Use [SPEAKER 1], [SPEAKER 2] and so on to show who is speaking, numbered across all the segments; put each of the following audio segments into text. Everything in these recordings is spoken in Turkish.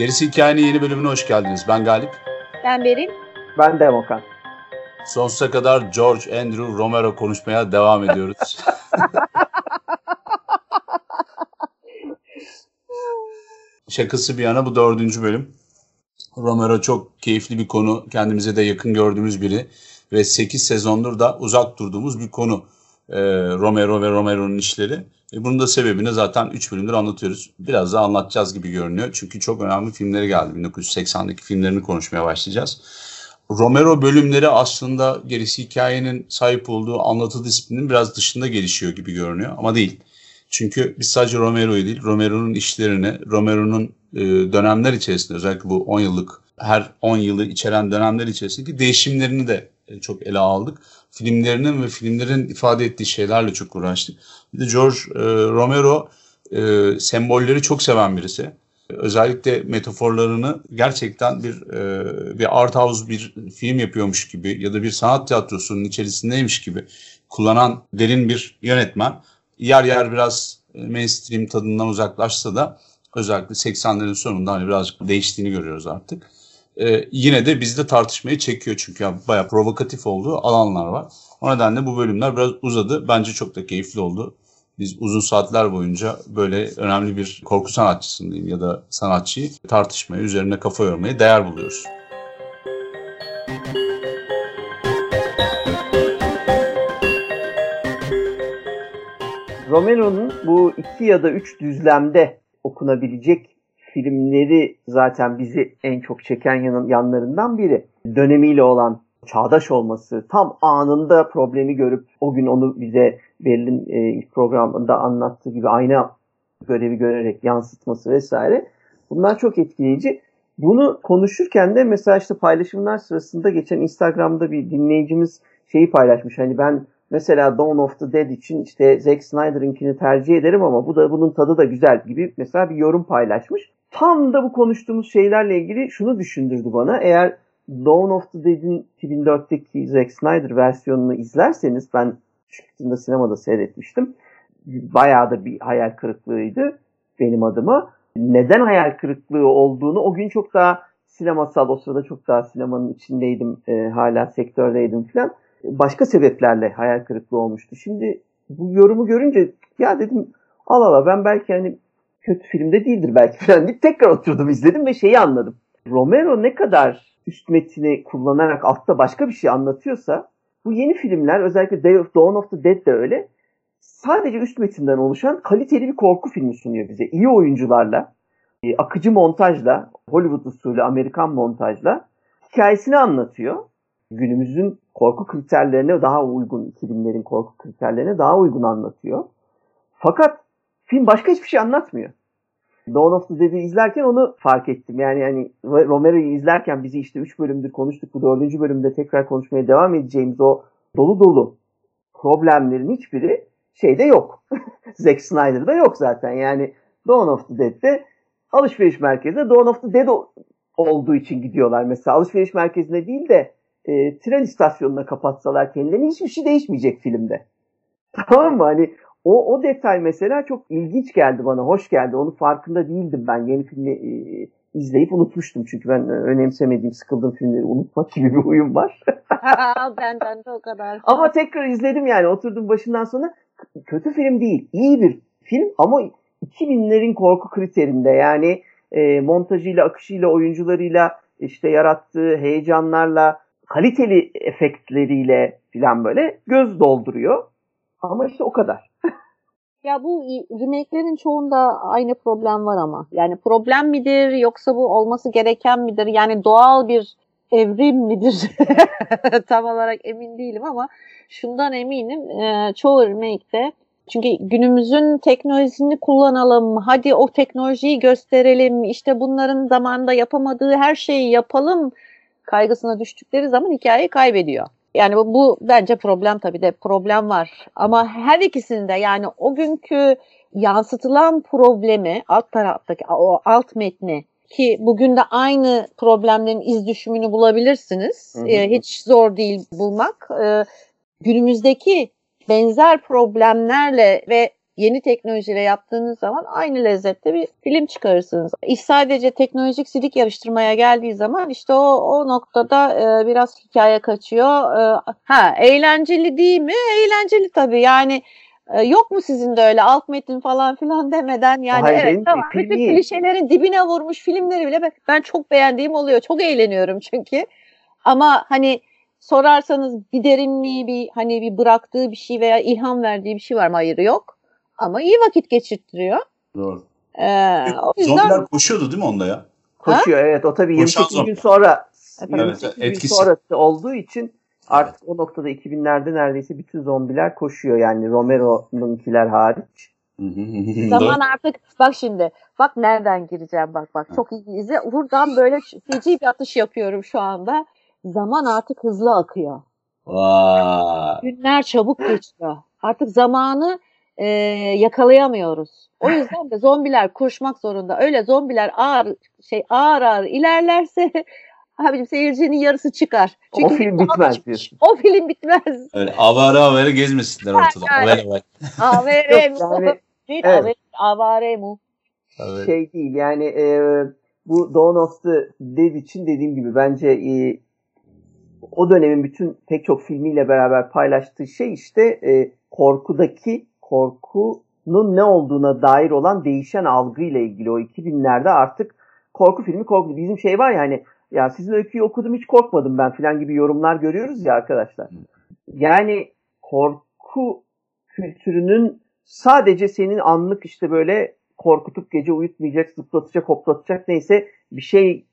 [SPEAKER 1] Gerisi Hikayenin yeni bölümüne hoş geldiniz. Ben Galip.
[SPEAKER 2] Ben Beril.
[SPEAKER 3] Ben de Okan.
[SPEAKER 1] Sonsuza kadar George Andrew Romero konuşmaya devam ediyoruz. Şakası bir yana bu dördüncü bölüm. Romero çok keyifli bir konu. Kendimize de yakın gördüğümüz biri. Ve 8 sezondur da uzak durduğumuz bir konu. Ee, Romero ve Romero'nun işleri. E bunun da sebebini zaten 3 bölümdür anlatıyoruz. Biraz daha anlatacağız gibi görünüyor. Çünkü çok önemli filmleri geldi. 1980'deki filmlerini konuşmaya başlayacağız. Romero bölümleri aslında gerisi hikayenin sahip olduğu anlatı disiplinin biraz dışında gelişiyor gibi görünüyor ama değil. Çünkü biz sadece Romero'yu değil, Romero'nun işlerini, Romero'nun e, dönemler içerisinde özellikle bu 10 yıllık, her 10 yılı içeren dönemler içerisindeki değişimlerini de e, çok ele aldık. Filmlerinin ve filmlerin ifade ettiği şeylerle çok uğraştık. Bir de George e, Romero e, sembolleri çok seven birisi. Özellikle metaforlarını gerçekten bir e, bir art house bir film yapıyormuş gibi ya da bir sanat tiyatrosunun içerisindeymiş gibi kullanan derin bir yönetmen. Yer yer biraz mainstream tadından uzaklaşsa da özellikle 80'lerin sonunda hani birazcık değiştiğini görüyoruz artık. Ee, yine de bizde tartışmayı çekiyor çünkü yani bayağı provokatif olduğu alanlar var. O nedenle bu bölümler biraz uzadı. Bence çok da keyifli oldu. Biz uzun saatler boyunca böyle önemli bir korku sanatçısını ya da sanatçıyı tartışmaya, üzerine kafa yormaya değer buluyoruz.
[SPEAKER 3] Romero'nun bu iki ya da üç düzlemde okunabilecek filmleri zaten bizi en çok çeken yan, yanlarından biri. Dönemiyle olan çağdaş olması, tam anında problemi görüp o gün onu bize Berlin e, programında anlattığı gibi ayna görevi görerek yansıtması vesaire. Bunlar çok etkileyici. Bunu konuşurken de mesela işte paylaşımlar sırasında geçen Instagram'da bir dinleyicimiz şeyi paylaşmış. Hani ben mesela Dawn of the Dead için işte Zack Snyder'ınkini tercih ederim ama bu da bunun tadı da güzel gibi mesela bir yorum paylaşmış. Tam da bu konuştuğumuz şeylerle ilgili şunu düşündürdü bana. Eğer Dawn of the Dead'in 2004'teki Zack Snyder versiyonunu izlerseniz ben çıktığında sinemada seyretmiştim. Bayağı da bir hayal kırıklığıydı benim adıma. Neden hayal kırıklığı olduğunu o gün çok daha sinemasal o sırada çok daha sinemanın içindeydim e, hala sektördeydim falan. Başka sebeplerle hayal kırıklığı olmuştu. Şimdi bu yorumu görünce ya dedim al ala ben belki hani kötü filmde değildir belki falan deyip tekrar oturdum izledim ve şeyi anladım. Romero ne kadar üst metini kullanarak altta başka bir şey anlatıyorsa bu yeni filmler özellikle Day of Dawn of the Dead de öyle sadece üst metinden oluşan kaliteli bir korku filmi sunuyor bize. İyi oyuncularla, e, akıcı montajla, Hollywood usulü Amerikan montajla hikayesini anlatıyor. Günümüzün korku kriterlerine daha uygun, 2000'lerin korku kriterlerine daha uygun anlatıyor. Fakat film başka hiçbir şey anlatmıyor. Dawn of the Dead'i izlerken onu fark ettim. Yani yani Romero'yu izlerken bizi işte 3 bölümdür konuştuk. Bu 4. bölümde tekrar konuşmaya devam edeceğimiz o dolu dolu problemlerin hiçbiri şeyde yok. Zack Snyder'da yok zaten. Yani Dawn of the Dead'de alışveriş merkezine Dawn of the Dead olduğu için gidiyorlar. Mesela alışveriş merkezine değil de e, tren istasyonuna kapatsalar kendilerini hiçbir şey değişmeyecek filmde. Tamam mı? Hani o, o detay mesela çok ilginç geldi bana, hoş geldi. Onun farkında değildim ben. Yeni filmi e, izleyip unutmuştum. Çünkü ben e, önemsemediğim, sıkıldığım filmleri unutmak gibi bir huyum var.
[SPEAKER 2] Benden de o kadar.
[SPEAKER 3] Ama tekrar izledim yani. Oturdum başından sonra. Kötü film değil. iyi bir film ama 2000'lerin korku kriterinde. Yani e, montajıyla, akışıyla, oyuncularıyla, işte yarattığı heyecanlarla, kaliteli efektleriyle falan böyle göz dolduruyor. Ama işte o kadar.
[SPEAKER 2] Ya bu remake'lerin çoğunda aynı problem var ama. Yani problem midir yoksa bu olması gereken midir? Yani doğal bir evrim midir? Tam olarak emin değilim ama şundan eminim. E, çoğu remake'de çünkü günümüzün teknolojisini kullanalım, hadi o teknolojiyi gösterelim, işte bunların zamanında yapamadığı her şeyi yapalım kaygısına düştükleri zaman hikayeyi kaybediyor. Yani bu, bu bence problem tabii de problem var. Ama her ikisinde yani o günkü yansıtılan problemi alt taraftaki o alt metni ki bugün de aynı problemlerin iz düşümünü bulabilirsiniz.
[SPEAKER 3] Hı hı.
[SPEAKER 2] Ee, hiç zor değil bulmak. Ee, günümüzdeki benzer problemlerle ve yeni teknolojiyle yaptığınız zaman aynı lezzette bir film çıkarırsınız. İş sadece teknolojik silik yarıştırmaya geldiği zaman işte o, o noktada e, biraz hikaye kaçıyor. E, ha eğlenceli değil mi? Eğlenceli tabii. Yani e, yok mu sizin de öyle alt metin falan filan demeden yani
[SPEAKER 3] Hayır,
[SPEAKER 2] evet tamam bütün klişelerin dibine vurmuş filmleri bile ben, ben çok beğendiğim oluyor. Çok eğleniyorum çünkü. Ama hani sorarsanız bir derinliği bir hani bir bıraktığı bir şey veya ilham verdiği bir şey var mı? Hayır yok. Ama iyi vakit geçirttiriyor.
[SPEAKER 1] Doğru.
[SPEAKER 2] Ee, o yüzden
[SPEAKER 1] Zombiler koşuyordu değil mi onda ya?
[SPEAKER 3] Koşuyor evet o tabii
[SPEAKER 1] Koşan
[SPEAKER 3] 28 gün sonra
[SPEAKER 2] Evet,
[SPEAKER 3] 28 gün
[SPEAKER 1] etkisi.
[SPEAKER 3] sonrası olduğu için artık o noktada 2000'lerde neredeyse bütün zombiler koşuyor yani Romero'nunkiler hariç.
[SPEAKER 2] Zaman artık bak şimdi bak nereden gireceğim bak bak çok iyi izle. Buradan böyle feci bir atış yapıyorum şu anda. Zaman artık hızlı akıyor.
[SPEAKER 1] Vay.
[SPEAKER 2] Günler çabuk geçiyor. Artık zamanı e, yakalayamıyoruz. O yüzden de zombiler koşmak zorunda. Öyle zombiler ağır şey ağır ağır ilerlerse abicim seyircinin yarısı çıkar.
[SPEAKER 3] o film bitmez diyorsun.
[SPEAKER 2] O film bitmez.
[SPEAKER 1] Öyle avare avare gezmesinler ortada.
[SPEAKER 2] Yani.
[SPEAKER 1] Avare avare.
[SPEAKER 2] Avare mu?
[SPEAKER 3] yani,
[SPEAKER 2] Değil,
[SPEAKER 3] evet.
[SPEAKER 2] avare- mu?
[SPEAKER 3] Şey değil yani e, bu Dawn of the Dead için dediğim gibi bence e, o dönemin bütün pek çok filmiyle beraber paylaştığı şey işte e, korkudaki korkunun ne olduğuna dair olan değişen algıyla ilgili o 2000'lerde artık korku filmi korku bizim şey var ya hani ya sizin öyküyü okudum hiç korkmadım ben filan gibi yorumlar görüyoruz ya arkadaşlar. Yani korku kültürünün sadece senin anlık işte böyle korkutup gece uyutmayacak, zıplatacak, hoplatacak neyse bir şey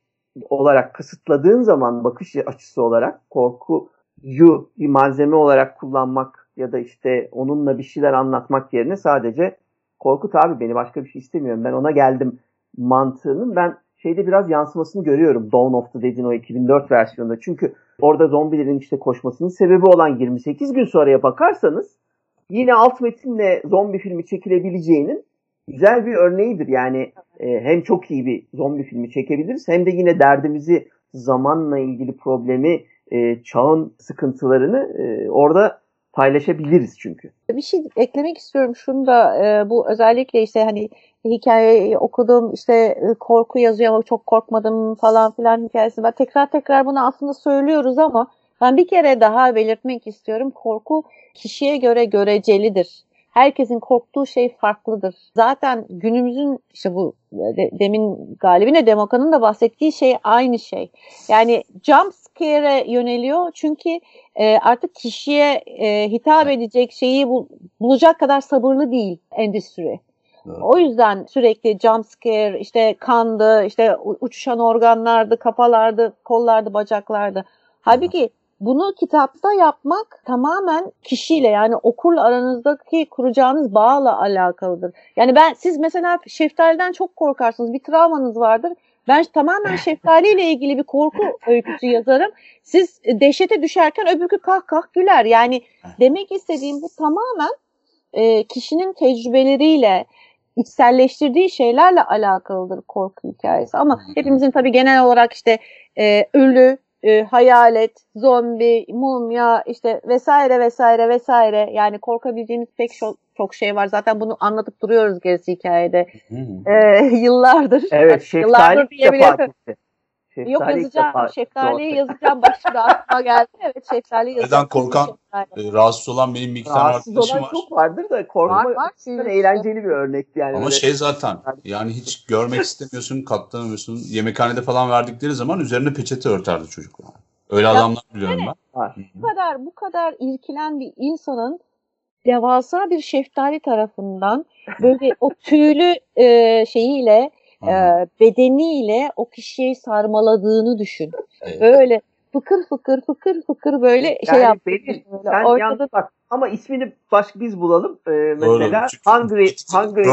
[SPEAKER 3] olarak kısıtladığın zaman bakış açısı olarak korkuyu bir malzeme olarak kullanmak ya da işte onunla bir şeyler anlatmak yerine sadece korkut abi beni başka bir şey istemiyorum ben ona geldim mantığının ben şeyde biraz yansımasını görüyorum Dawn of the Dead'in o 2004 versiyonunda. Çünkü orada zombilerin işte koşmasının sebebi olan 28 gün sonraya bakarsanız yine alt metinle zombi filmi çekilebileceğinin güzel bir örneğidir. Yani e, hem çok iyi bir zombi filmi çekebiliriz hem de yine derdimizi zamanla ilgili problemi, e, çağın sıkıntılarını e, orada paylaşabiliriz çünkü.
[SPEAKER 2] Bir şey eklemek istiyorum. Şunu da e, bu özellikle işte hani hikayeyi okudum işte e, korku yazıyor ama çok korkmadım falan filan hikayesi. Ben tekrar tekrar bunu aslında söylüyoruz ama ben bir kere daha belirtmek istiyorum. Korku kişiye göre görecelidir. Herkesin korktuğu şey farklıdır. Zaten günümüzün işte bu de, demin Galibine Demoka'nın da bahsettiği şey aynı şey. Yani jump scare'e yöneliyor çünkü e, artık kişiye e, hitap edecek şeyi bul, bulacak kadar sabırlı değil endüstri.
[SPEAKER 1] Evet.
[SPEAKER 2] O yüzden sürekli jump scare, işte kandı, işte uçuşan organlardı, kafalardı, kollardı, bacaklardı. Halbuki bunu kitapta yapmak tamamen kişiyle yani okurla aranızdaki kuracağınız bağla alakalıdır. Yani ben siz mesela şeftaliden çok korkarsınız. Bir travmanız vardır. Ben tamamen şeftaliyle ilgili bir korku öyküsü yazarım. Siz dehşete düşerken öbürkü kah kah güler. Yani demek istediğim bu tamamen e, kişinin tecrübeleriyle içselleştirdiği şeylerle alakalıdır korku hikayesi. Ama hepimizin tabii genel olarak işte e, ölü, e, hayalet, zombi, mumya işte vesaire vesaire vesaire yani korkabileceğimiz pek çok, çok şey var. Zaten bunu anlatıp duruyoruz gerisi hikayede
[SPEAKER 1] Hı hı.
[SPEAKER 2] e, yıllardır.
[SPEAKER 3] Evet, şeftali
[SPEAKER 2] Yıllardır diyebilirim. Yok
[SPEAKER 3] Şeftali ilk
[SPEAKER 2] yazacağım.
[SPEAKER 3] ortaya-
[SPEAKER 2] yazacağım. Bak şimdi aklıma geldi. Evet şeftali yazacağım.
[SPEAKER 1] Neden korkan,
[SPEAKER 2] Şeftali.
[SPEAKER 1] e, rahatsız olan benim bir iki tane
[SPEAKER 3] Rahatsız
[SPEAKER 1] arkadaşım
[SPEAKER 3] olan
[SPEAKER 1] var.
[SPEAKER 3] çok vardır da korkma
[SPEAKER 2] Var var.
[SPEAKER 3] açısından eğlenceli bir örnekti yani.
[SPEAKER 1] Ama
[SPEAKER 3] Öyle-
[SPEAKER 1] şey zaten yani hiç görmek istemiyorsun, katlanamıyorsun. Yemekhanede falan verdikleri zaman üzerine peçete örterdi çocuklar. Öyle adamlar biliyorum ben.
[SPEAKER 3] var.
[SPEAKER 2] bu kadar bu kadar irkilen bir insanın devasa bir şeftali tarafından böyle o tüylü e, şeyiyle e, bedeniyle o kişiyi sarmaladığını düşün.
[SPEAKER 1] Evet.
[SPEAKER 2] Böyle fıkır fıkır fıkır fıkır böyle şey
[SPEAKER 3] Yani
[SPEAKER 2] yaptı.
[SPEAKER 3] benim-
[SPEAKER 2] Böyle
[SPEAKER 3] Sen
[SPEAKER 2] ortada
[SPEAKER 3] yalnız bak ama ismini başka biz bulalım. Ee, mesela
[SPEAKER 1] Çünkü
[SPEAKER 3] Hungry, Hungry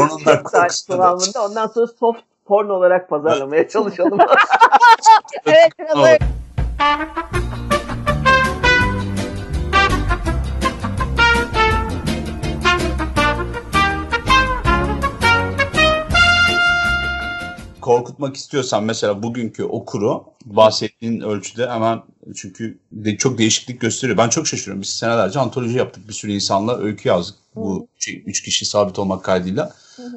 [SPEAKER 3] kıvamında ondan sonra soft porn olarak pazarlamaya çalışalım.
[SPEAKER 2] evet biraz
[SPEAKER 1] korkutmak istiyorsan mesela bugünkü okuru bahsettiğin ölçüde hemen çünkü de çok değişiklik gösteriyor. Ben çok şaşırıyorum. Biz senelerce antoloji yaptık. Bir sürü insanla öykü yazdık. Bu şey, üç kişi sabit olmak kaydıyla.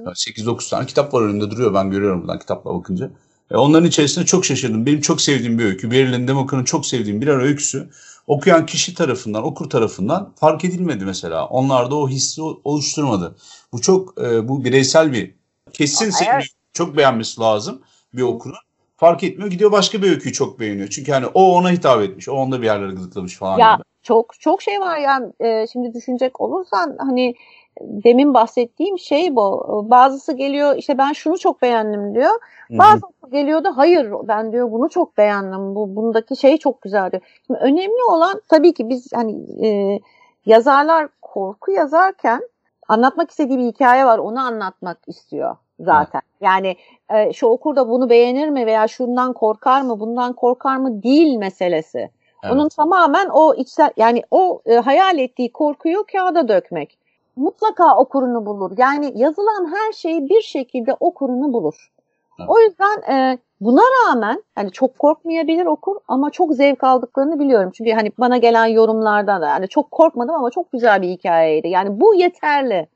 [SPEAKER 1] 8-9 tane kitap var önümde duruyor. Ben görüyorum buradan kitapla bakınca. E onların içerisinde çok şaşırdım. Benim çok sevdiğim bir öykü. Beril'in Demokra'nın çok sevdiğim birer öyküsü. Okuyan kişi tarafından, okur tarafından fark edilmedi mesela. Onlarda o hissi oluşturmadı. Bu çok e, bu bireysel bir kesin senin çok beğenmesi lazım bir okurun. Fark etmiyor gidiyor başka bir öyküyü çok beğeniyor. Çünkü hani o ona hitap etmiş. O onda bir yerlere gıdıklamış falan.
[SPEAKER 2] Ya gibi. çok çok şey var yani e, şimdi düşünecek olursan hani demin bahsettiğim şey bu. Bazısı geliyor işte ben şunu çok beğendim diyor. Bazısı Hı-hı. geliyor da hayır ben diyor bunu çok beğendim. Bu bundaki şey çok güzel diyor. Şimdi önemli olan tabii ki biz hani e, yazarlar korku yazarken anlatmak istediği bir hikaye var onu anlatmak istiyor zaten. Yani e, şu okur da bunu beğenir mi veya şundan korkar mı, bundan korkar mı değil meselesi. Evet. Onun tamamen o içsel yani o e, hayal ettiği korkuyu kağıda dökmek. Mutlaka okurunu bulur. Yani yazılan her şeyi bir şekilde okurunu bulur. Evet. O yüzden e, buna rağmen yani çok korkmayabilir okur ama çok zevk aldıklarını biliyorum. Çünkü hani bana gelen yorumlardan da yani çok korkmadım ama çok güzel bir hikayeydi. Yani bu yeterli.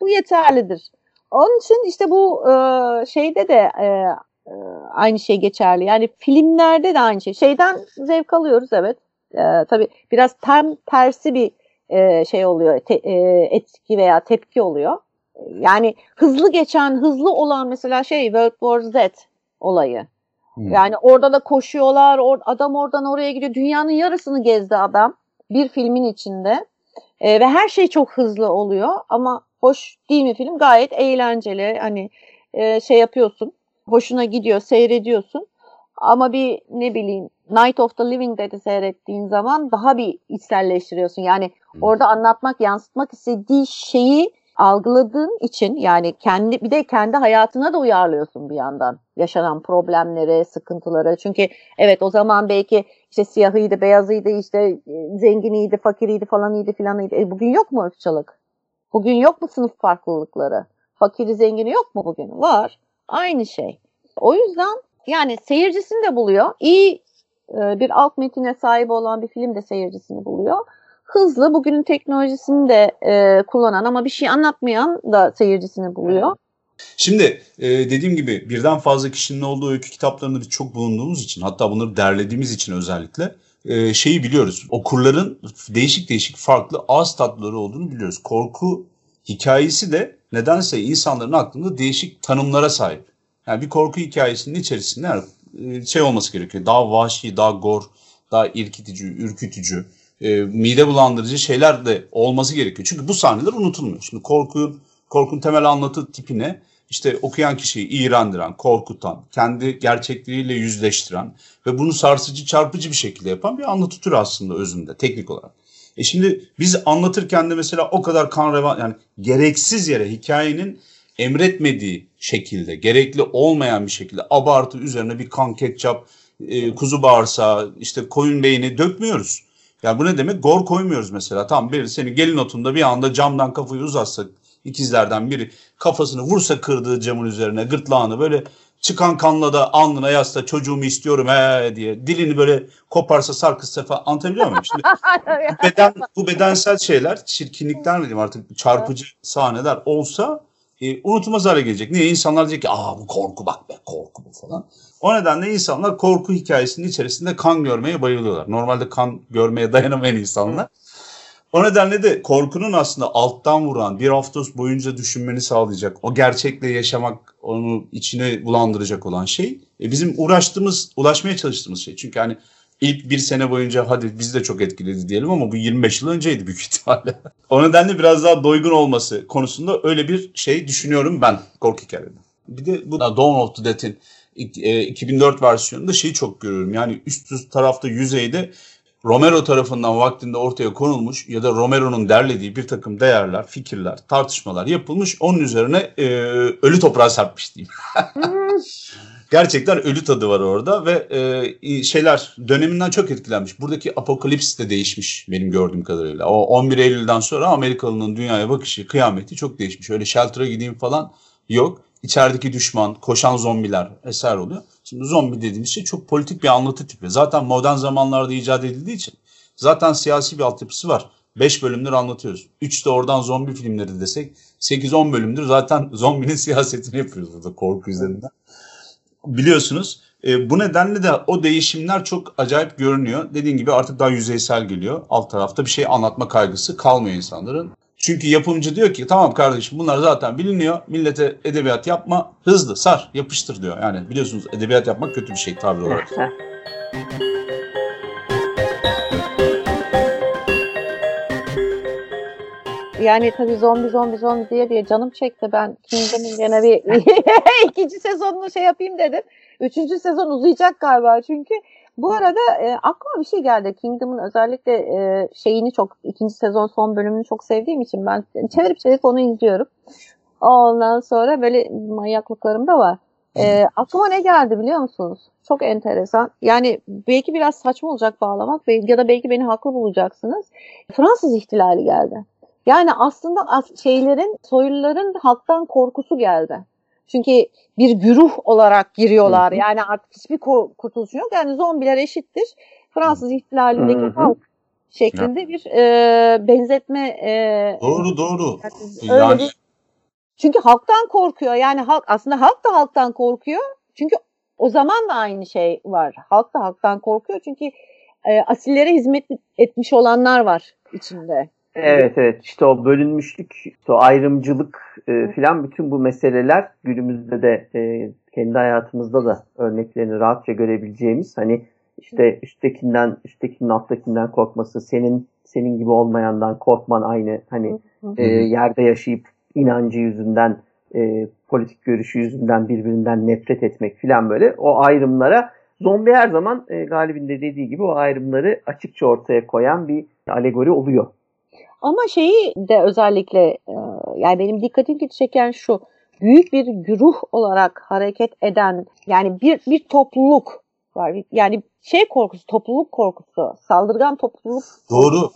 [SPEAKER 2] Bu yeterlidir. Onun için işte bu e, şeyde de e, e, aynı şey geçerli. Yani filmlerde de aynı şey. Şeyden zevk alıyoruz evet. E, tabii biraz tam tersi bir e, şey oluyor. Te, e, etki veya tepki oluyor. Yani hızlı geçen, hızlı olan mesela şey World War Z olayı. Hmm. Yani orada da koşuyorlar. Or, adam oradan oraya gidiyor. Dünyanın yarısını gezdi adam bir filmin içinde. E, ve her şey çok hızlı oluyor ama hoş değil mi film? Gayet eğlenceli. Hani e, şey yapıyorsun. Hoşuna gidiyor, seyrediyorsun. Ama bir ne bileyim Night of the Living Dead'i seyrettiğin zaman daha bir içselleştiriyorsun. Yani orada anlatmak, yansıtmak istediği şeyi algıladığın için yani kendi bir de kendi hayatına da uyarlıyorsun bir yandan yaşanan problemlere, sıkıntılara. Çünkü evet o zaman belki işte siyahıydı, beyazıydı, işte e, zenginiydi, fakiriydi falan iyiydi filanıydı. E bugün yok mu ırkçılık? Bugün yok mu sınıf farklılıkları? Fakiri zengini yok mu bugün? Var. Aynı şey. O yüzden yani seyircisini de buluyor. İyi e, bir alt metine sahip olan bir film de seyircisini buluyor. Hızlı bugünün teknolojisini de e, kullanan ama bir şey anlatmayan da seyircisini buluyor.
[SPEAKER 1] Şimdi e, dediğim gibi birden fazla kişinin olduğu öykü kitaplarında biz çok bulunduğumuz için hatta bunları derlediğimiz için özellikle e, şeyi biliyoruz. Okurların değişik değişik farklı ağız tatları olduğunu biliyoruz. Korku hikayesi de nedense insanların aklında değişik tanımlara sahip. Yani bir korku hikayesinin içerisinde yani, şey olması gerekiyor. Daha vahşi, daha gor, daha irkitici, ürkütücü, e, mide bulandırıcı şeyler de olması gerekiyor. Çünkü bu sahneler unutulmuyor. Şimdi korku, korkun temel anlatı tipi ne? İşte okuyan kişiyi iğrendiren, korkutan, kendi gerçekliğiyle yüzleştiren ve bunu sarsıcı, çarpıcı bir şekilde yapan bir anlatı türü aslında özünde teknik olarak. E şimdi biz anlatırken de mesela o kadar kan revan yani gereksiz yere hikayenin emretmediği şekilde, gerekli olmayan bir şekilde abartı üzerine bir kan ketçap, e, kuzu bağırsağı, işte koyun beyni dökmüyoruz. Yani bu ne demek? Gor koymuyoruz mesela. Tam bir senin gelin otunda bir anda camdan kafayı uzatsak ikizlerden biri kafasını vursa kırdığı camın üzerine gırtlağını böyle çıkan kanla da alnına yazsa çocuğumu istiyorum he diye dilini böyle koparsa sarkıtsa falan anlatabiliyor muyum? Şimdi bu, beden, bu bedensel şeyler çirkinlikler diyeyim artık çarpıcı sahneler olsa e, unutulmaz hale gelecek. Niye? insanlar diyecek ki aa bu korku bak be korku bu falan. O nedenle insanlar korku hikayesinin içerisinde kan görmeye bayılıyorlar. Normalde kan görmeye dayanamayan insanlar. O nedenle de korkunun aslında alttan vuran bir hafta boyunca düşünmeni sağlayacak, o gerçekle yaşamak, onu içine bulandıracak olan şey e, bizim uğraştığımız, ulaşmaya çalıştığımız şey. Çünkü hani ilk bir sene boyunca hadi bizi de çok etkiledi diyelim ama bu 25 yıl önceydi büyük ihtimalle. o nedenle biraz daha doygun olması konusunda öyle bir şey düşünüyorum ben korku hikayede. Bir de bu Dawn of the Dead'in 2004 versiyonunda şeyi çok görüyorum. Yani üst üst tarafta yüzeyde Romero tarafından vaktinde ortaya konulmuş ya da Romero'nun derlediği bir takım değerler, fikirler, tartışmalar yapılmış. Onun üzerine e, ölü toprağa serpmiş diyeyim. Gerçekten ölü tadı var orada ve e, şeyler döneminden çok etkilenmiş. Buradaki apokalips de değişmiş benim gördüğüm kadarıyla. O 11 Eylül'den sonra Amerikalı'nın dünyaya bakışı, kıyameti çok değişmiş. Öyle shelter'a gideyim falan yok. İçerideki düşman, koşan zombiler eser oluyor. Şimdi zombi dediğimiz şey çok politik bir anlatı tipi. Zaten modern zamanlarda icat edildiği için zaten siyasi bir altyapısı var. 5 bölümdür anlatıyoruz. 3 de oradan zombi filmleri desek 8-10 bölümdür zaten zombinin siyasetini yapıyoruz burada korku üzerinden. Biliyorsunuz e, bu nedenle de o değişimler çok acayip görünüyor. Dediğim gibi artık daha yüzeysel geliyor. Alt tarafta bir şey anlatma kaygısı kalmıyor insanların. Çünkü yapımcı diyor ki tamam kardeşim bunlar zaten biliniyor. Millete edebiyat yapma hızlı sar yapıştır diyor. Yani biliyorsunuz edebiyat yapmak kötü bir şey tabir olarak.
[SPEAKER 2] Yani tabii zombi zombi zombi diye diye canım çekti. Ben Kingdom'un gene bir ikinci sezonunu şey yapayım dedim. Üçüncü sezon uzayacak galiba çünkü. Bu arada e, aklıma bir şey geldi. Kingdom'un özellikle e, şeyini çok, ikinci sezon son bölümünü çok sevdiğim için ben çevirip çevirip onu izliyorum. Ondan sonra böyle manyaklıklarım da var. E, aklıma ne geldi biliyor musunuz? Çok enteresan. Yani belki biraz saçma olacak bağlamak ya da belki beni haklı bulacaksınız. Fransız ihtilali geldi. Yani aslında şeylerin, soyluların halktan korkusu geldi. Çünkü bir güruh olarak giriyorlar. Hı hı. Yani artık hiçbir kurtuluş yok. Yani zombiler eşittir. Fransız ihtilalindeki hı hı. halk şeklinde bir e, benzetme. E,
[SPEAKER 1] doğru doğru.
[SPEAKER 2] Yani, yani... Bir, çünkü halktan korkuyor. Yani halk aslında halk da halktan korkuyor. Çünkü o zaman da aynı şey var. Halk da halktan korkuyor. Çünkü e, asillere hizmet etmiş olanlar var içinde.
[SPEAKER 3] Evet evet. İşte o bölünmüşlük, işte o ayrımcılık e, filan bütün bu meseleler günümüzde de e, kendi hayatımızda da örneklerini rahatça görebileceğimiz hani işte üsttekinden, üsttekinin alttakinden korkması, senin senin gibi olmayandan korkman aynı hani e, yerde yaşayıp inancı yüzünden, e, politik görüşü yüzünden birbirinden nefret etmek filan böyle o ayrımlara zombi her zaman e, Galib'in de dediği gibi o ayrımları açıkça ortaya koyan bir alegori oluyor.
[SPEAKER 2] Ama şeyi de özellikle e, yani benim dikkatimi çeken şu büyük bir güruh olarak hareket eden yani bir bir topluluk var. Yani şey korkusu, topluluk korkusu, saldırgan topluluk.
[SPEAKER 1] Doğru.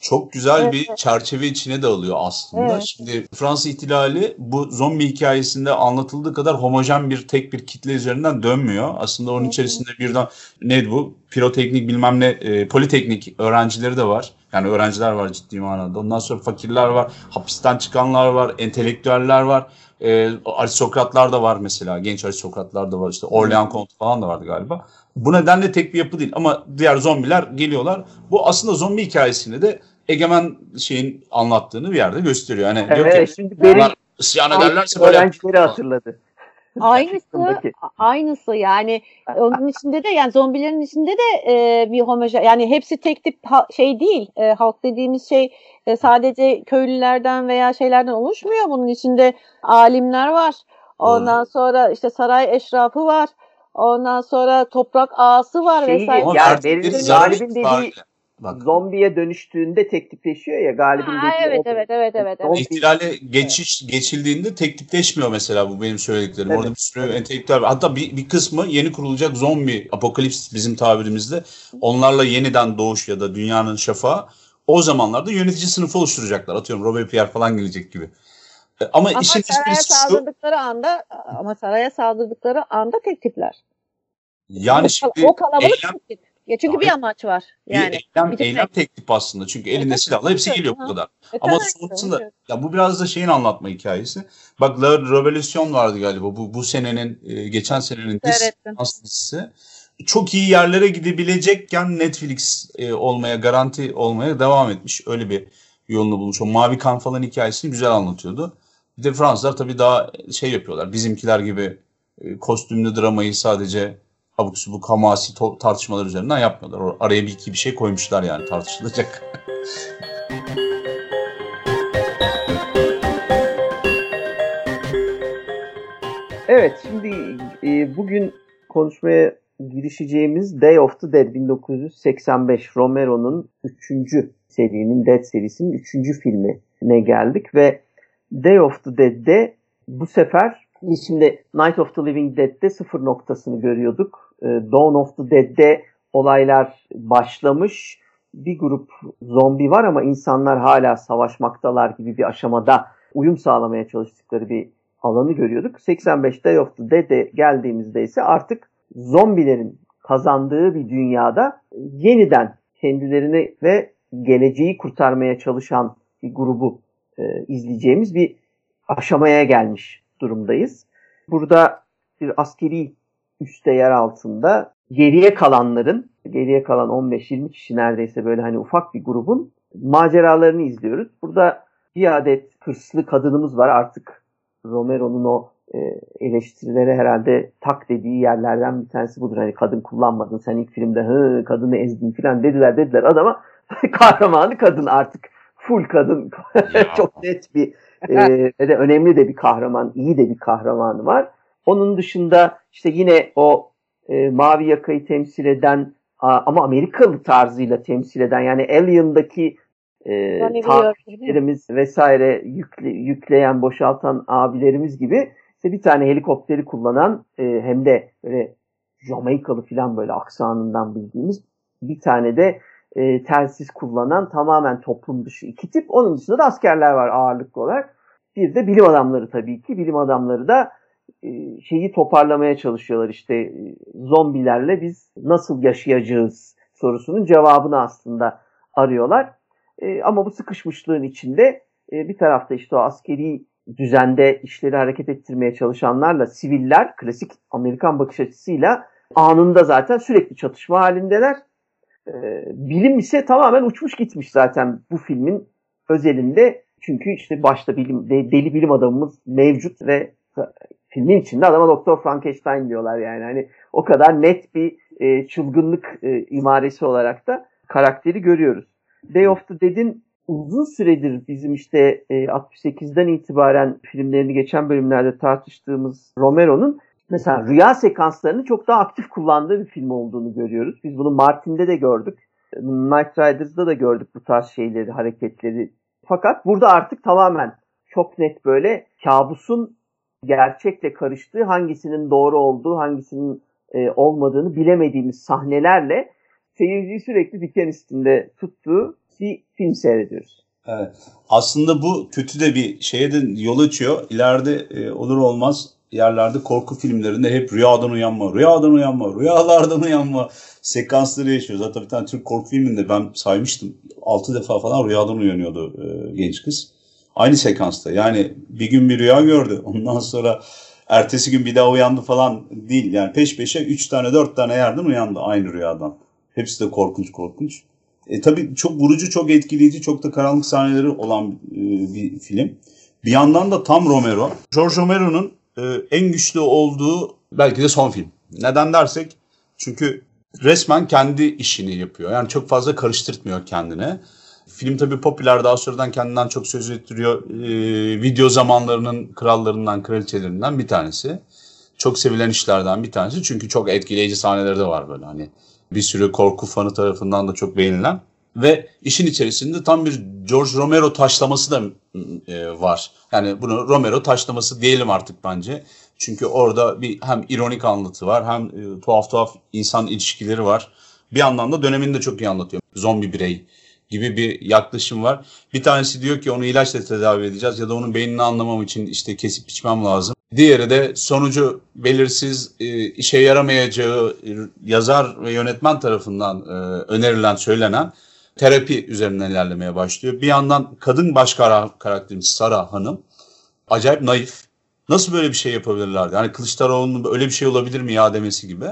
[SPEAKER 1] Çok güzel evet. bir çerçeve içine de alıyor aslında. Evet. Şimdi Fransız ihtilali bu zombi hikayesinde anlatıldığı kadar homojen bir tek bir kitle üzerinden dönmüyor. Aslında onun içerisinde birden neydi bu? Piroteknik bilmem ne e, politeknik öğrencileri de var. Yani öğrenciler var ciddi manada. Ondan sonra fakirler var, hapisten çıkanlar var, entelektüeller var. E, aristokratlar da var mesela. Genç aristokratlar da var. İşte Orlean Kontu falan da vardı galiba. Bu nedenle tek bir yapı değil. Ama diğer zombiler geliyorlar. Bu aslında zombi hikayesini de egemen şeyin anlattığını bir yerde gösteriyor. Yani
[SPEAKER 3] evet, diyor ki, şimdi benim isyan ederlerse böyle öğrencileri hatırladı.
[SPEAKER 2] Aynısı aynısı. Yani onun içinde de yani zombilerin içinde de e, bir homojen yani hepsi tek tip ha, şey değil. E, halk dediğimiz şey e, sadece köylülerden veya şeylerden oluşmuyor. Bunun içinde alimler var. Ondan hmm. sonra işte saray eşrafı var. Ondan sonra toprak ağası var
[SPEAKER 3] şey, vesaire. Yani benim galibin dediği Bak. Zombiye dönüştüğünde tek tipleşiyor ya galibin
[SPEAKER 2] ha, evet, evet, evet, evet, evet.
[SPEAKER 1] İhtilale geçiş, geçildiğinde tek tipleşmiyor mesela bu benim söylediklerim. Evet. Orada bir sürü entelektüel var. Hatta bir, bir kısmı yeni kurulacak zombi apokalips bizim tabirimizde. Onlarla yeniden doğuş ya da dünyanın şafağı o zamanlarda yönetici sınıfı oluşturacaklar. Atıyorum Robert Pierre falan gelecek gibi.
[SPEAKER 2] E, ama, ama işin saraya saldırdıkları anda ama saraya saldırdıkları anda tek tipler.
[SPEAKER 1] Yani o, şimdi
[SPEAKER 2] o kalabalık eylem, tek tip. Ya çünkü bir amaç var. Yani
[SPEAKER 1] bir eylem, bir eylem teklif aslında. Çünkü elinde evet, silahla hepsi geliyor bu kadar. E, Ama sonrasında ya bu biraz da şeyin anlatma hikayesi. Bak La Revolution vardı galiba. Bu bu senenin e, geçen senenin dizisi. Çok iyi yerlere gidebilecekken Netflix e, olmaya garanti olmaya devam etmiş. Öyle bir yolunu bulmuş. O Mavi Kan falan hikayesini güzel anlatıyordu. Bir de Fransızlar tabii daha şey yapıyorlar. Bizimkiler gibi e, kostümlü dramayı sadece abuk subuk hamasi tartışmalar üzerinden yapmıyorlar. Araya bir iki bir şey koymuşlar yani tartışılacak.
[SPEAKER 3] evet şimdi e, bugün konuşmaya girişeceğimiz Day of the Dead 1985 Romero'nun 3. serinin Dead serisinin 3. filmine geldik ve Day of the Dead'de bu sefer şimdi Night of the Living Dead'de sıfır noktasını görüyorduk. Ee, Dawn of the Dead'de olaylar başlamış. Bir grup zombi var ama insanlar hala savaşmaktalar gibi bir aşamada uyum sağlamaya çalıştıkları bir alanı görüyorduk. 85 Day of the Dead'e geldiğimizde ise artık zombilerin kazandığı bir dünyada yeniden kendilerini ve geleceği kurtarmaya çalışan bir grubu e, izleyeceğimiz bir aşamaya gelmiş durumdayız. Burada bir askeri üste yer altında geriye kalanların, geriye kalan 15-20 kişi neredeyse böyle hani ufak bir grubun maceralarını izliyoruz. Burada bir adet hırslı kadınımız var artık Romero'nun o e, eleştirilere herhalde tak dediği yerlerden bir tanesi budur. Hani kadın kullanmadın sen ilk filmde hı kadını ezdin falan dediler dediler adama kahramanı kadın artık full kadın çok net bir e, ve de önemli de bir kahraman iyi de bir kahramanı var. Onun dışında işte yine o e, mavi yakayı temsil eden ama Amerikalı tarzıyla temsil eden yani Alien'daki e, takipçilerimiz vesaire yükle, yükleyen, boşaltan abilerimiz gibi işte bir tane helikopteri kullanan e, hem de böyle Jamaikalı falan böyle aksanından bildiğimiz bir tane de e, telsiz kullanan tamamen toplum dışı iki tip. Onun dışında da askerler var ağırlıklı olarak. Bir de bilim adamları tabii ki. Bilim adamları da şeyi toparlamaya çalışıyorlar işte e, zombilerle biz nasıl yaşayacağız sorusunun cevabını aslında arıyorlar. E, ama bu sıkışmışlığın içinde e, bir tarafta işte o askeri düzende işleri hareket ettirmeye çalışanlarla siviller klasik Amerikan bakış açısıyla anında zaten sürekli çatışma halindeler. E, bilim ise tamamen uçmuş gitmiş zaten bu filmin özelinde. Çünkü işte başta bilim, deli bilim adamımız mevcut ve filmin içinde adama Doktor Frankenstein diyorlar yani. Hani o kadar net bir e, çılgınlık e, imaresi olarak da karakteri görüyoruz. Day of the Dead'in uzun süredir bizim işte e, 68'den itibaren filmlerini geçen bölümlerde tartıştığımız Romero'nun mesela rüya sekanslarını çok daha aktif kullandığı bir film olduğunu görüyoruz. Biz bunu Martin'de de gördük. Night Riders'da da gördük bu tarz şeyleri, hareketleri. Fakat burada artık tamamen çok net böyle kabusun gerçekle karıştığı, hangisinin doğru olduğu, hangisinin e, olmadığını bilemediğimiz sahnelerle seyirciyi sürekli diken üstünde tuttuğu bir film seyrediyoruz.
[SPEAKER 1] Evet. Aslında bu kötü de bir şeye de yol açıyor. İleride e, olur olmaz yerlerde korku filmlerinde hep rüyadan uyanma, rüyadan uyanma, rüyalardan uyanma sekansları yaşıyor. Zaten bir tane Türk korku filminde ben saymıştım. 6 defa falan rüyadan uyanıyordu e, genç kız. Aynı sekansta. Yani bir gün bir rüya gördü. Ondan sonra ertesi gün bir daha uyandı falan değil. Yani peş peşe 3 tane 4 tane yerden uyandı aynı rüyadan. Hepsi de korkunç korkunç. E, tabii çok vurucu, çok etkileyici, çok da karanlık sahneleri olan e, bir film. Bir yandan da tam Romero. George Romero'nun e, en güçlü olduğu belki de son film. Neden dersek çünkü resmen kendi işini yapıyor. Yani çok fazla karıştırtmıyor kendine. Film tabii popüler daha sonradan kendinden çok söz ettiriyor. E, video zamanlarının krallarından, kraliçelerinden bir tanesi. Çok sevilen işlerden bir tanesi. Çünkü çok etkileyici sahneleri de var böyle hani bir sürü korku fanı tarafından da çok beğenilen ve işin içerisinde tam bir George Romero taşlaması da e, var. Yani bunu Romero taşlaması diyelim artık bence. Çünkü orada bir hem ironik anlatı var hem e, tuhaf tuhaf insan ilişkileri var. Bir yandan da dönemini de çok iyi anlatıyor. Zombi birey gibi bir yaklaşım var. Bir tanesi diyor ki onu ilaçla tedavi edeceğiz ya da onun beynini anlamam için işte kesip biçmem lazım. Diğeri de sonucu belirsiz, e, işe yaramayacağı e, yazar ve yönetmen tarafından e, önerilen, söylenen terapi üzerinden ilerlemeye başlıyor. Bir yandan kadın baş karakterimiz Sara Hanım acayip naif. Nasıl böyle bir şey yapabilirlerdi? Hani Kılıçdaroğlu'nun öyle bir şey olabilir mi ya demesi gibi.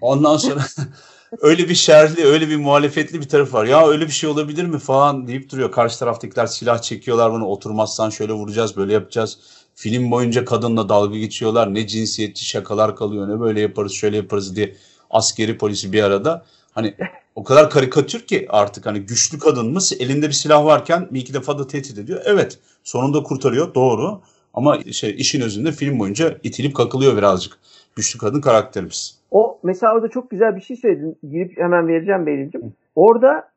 [SPEAKER 1] Ondan sonra öyle bir şerli, öyle bir muhalefetli bir taraf var. Ya öyle bir şey olabilir mi falan deyip duruyor. Karşı taraftakiler silah çekiyorlar bunu oturmazsan şöyle vuracağız, böyle yapacağız. Film boyunca kadınla dalga geçiyorlar. Ne cinsiyetçi şakalar kalıyor, ne böyle yaparız, şöyle yaparız diye askeri polisi bir arada. Hani o kadar karikatür ki artık hani güçlü kadınımız elinde bir silah varken bir iki defa da tehdit ediyor. Evet sonunda kurtarıyor doğru ama şey işin özünde film boyunca itilip kakılıyor birazcık güçlü kadın karakterimiz.
[SPEAKER 3] O mesela orada çok güzel bir şey söyledin. Girip hemen vereceğim Beril'cim. Orada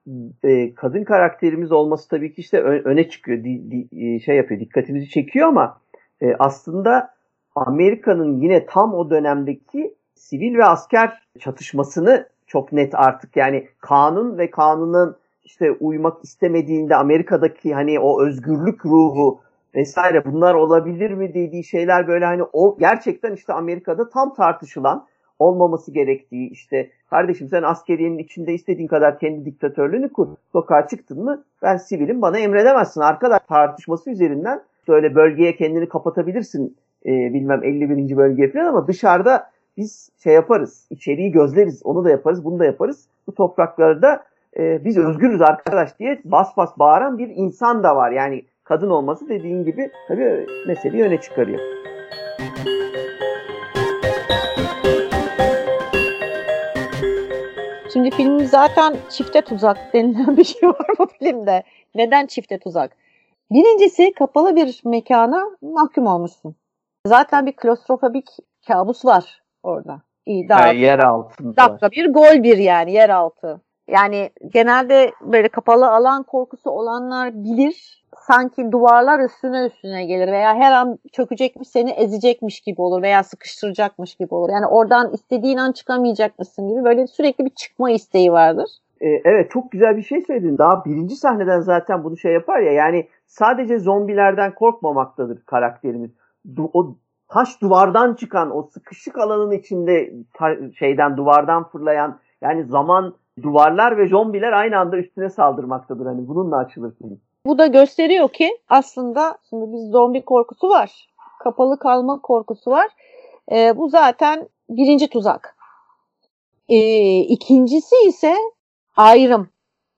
[SPEAKER 3] e, kadın karakterimiz olması tabii ki işte öne çıkıyor. Di, di, e, şey yapıyor. Dikkatimizi çekiyor ama e, aslında Amerika'nın yine tam o dönemdeki sivil ve asker çatışmasını çok net artık yani kanun ve kanunun işte uymak istemediğinde Amerika'daki hani o özgürlük ruhu vesaire bunlar olabilir mi dediği şeyler böyle hani o gerçekten işte Amerika'da tam tartışılan olmaması gerektiği işte kardeşim sen askeriyenin içinde istediğin kadar kendi diktatörlüğünü kur. Sokağa çıktın mı ben sivilim bana emredemezsin. Arkadaş tartışması üzerinden böyle bölgeye kendini kapatabilirsin e, bilmem 51. bölge falan ama dışarıda biz şey yaparız. içeriği gözleriz. Onu da yaparız. Bunu da yaparız. Bu topraklarda e, biz özgürüz arkadaş diye bas bas bağıran bir insan da var. Yani kadın olması dediğin gibi tabii meseleyi öne çıkarıyor.
[SPEAKER 2] Şimdi film zaten çifte tuzak denilen bir şey var bu filmde. Neden çifte tuzak? Birincisi kapalı bir mekana mahkum olmuşsun. Zaten bir klostrofobik kabus var orada.
[SPEAKER 3] İyi, daha yani yer altında.
[SPEAKER 2] Dakika bir gol bir yani yer altı. Yani genelde böyle kapalı alan korkusu olanlar bilir. Sanki duvarlar üstüne üstüne gelir veya her an çökecekmiş seni ezecekmiş gibi olur veya sıkıştıracakmış gibi olur. Yani oradan istediğin an çıkamayacakmışsın gibi böyle sürekli bir çıkma isteği vardır.
[SPEAKER 3] Ee, evet çok güzel bir şey söyledin. Daha birinci sahneden zaten bunu şey yapar ya yani sadece zombilerden korkmamaktadır karakterimiz. Du- o taş duvardan çıkan o sıkışık alanın içinde ta- şeyden duvardan fırlayan yani zaman duvarlar ve zombiler aynı anda üstüne saldırmaktadır. Hani bununla açılır film.
[SPEAKER 2] Bu da gösteriyor ki aslında şimdi biz zombi korkusu var. Kapalı kalma korkusu var. Ee, bu zaten birinci tuzak. Ee, ikincisi ise ayrım.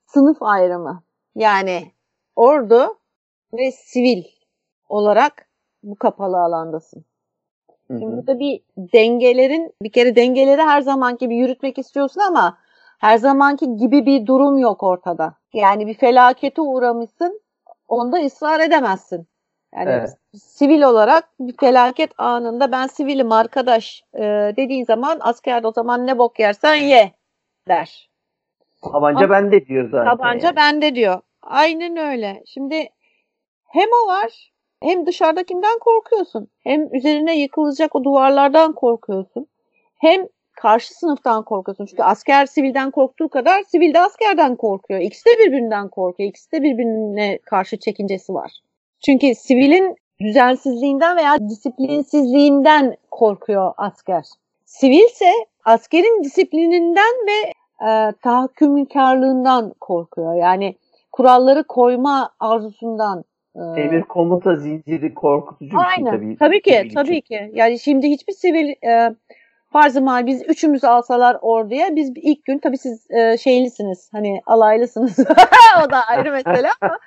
[SPEAKER 2] Sınıf ayrımı. Yani ordu ve sivil olarak bu kapalı alandasın. Şimdi burada bir dengelerin bir kere dengeleri her zamanki gibi yürütmek istiyorsun ama her zamanki gibi bir durum yok ortada. Yani bir felakete uğramışsın onda ısrar edemezsin. Yani evet. sivil olarak bir felaket anında ben sivilim arkadaş e, dediğin zaman askerde o zaman ne bok yersen ye der.
[SPEAKER 3] Tabanca Ama, bende diyor zaten.
[SPEAKER 2] Tabanca yani. bende diyor. Aynen öyle. Şimdi hem o var hem dışarıdakinden korkuyorsun. Hem üzerine yıkılacak o duvarlardan korkuyorsun. Hem karşı sınıftan korkuyorsun. Çünkü asker sivilden korktuğu kadar sivil de askerden korkuyor. İkisi de birbirinden korkuyor. İkisi de birbirine karşı çekincesi var. Çünkü sivilin düzensizliğinden veya disiplinsizliğinden korkuyor asker. Sivilse askerin disiplininden ve e, tahakkümkarlığından korkuyor. Yani kuralları koyma arzusundan
[SPEAKER 3] Emir komuta zinciri korkutucu bir
[SPEAKER 2] şey
[SPEAKER 3] tabii.
[SPEAKER 2] Tabii ki, tabii ki. Yani şimdi hiçbir sivil e, farz mal biz üçümüzü alsalar orduya biz ilk gün tabii siz e, şeylisiniz hani alaylısınız. o da ayrı mesele ama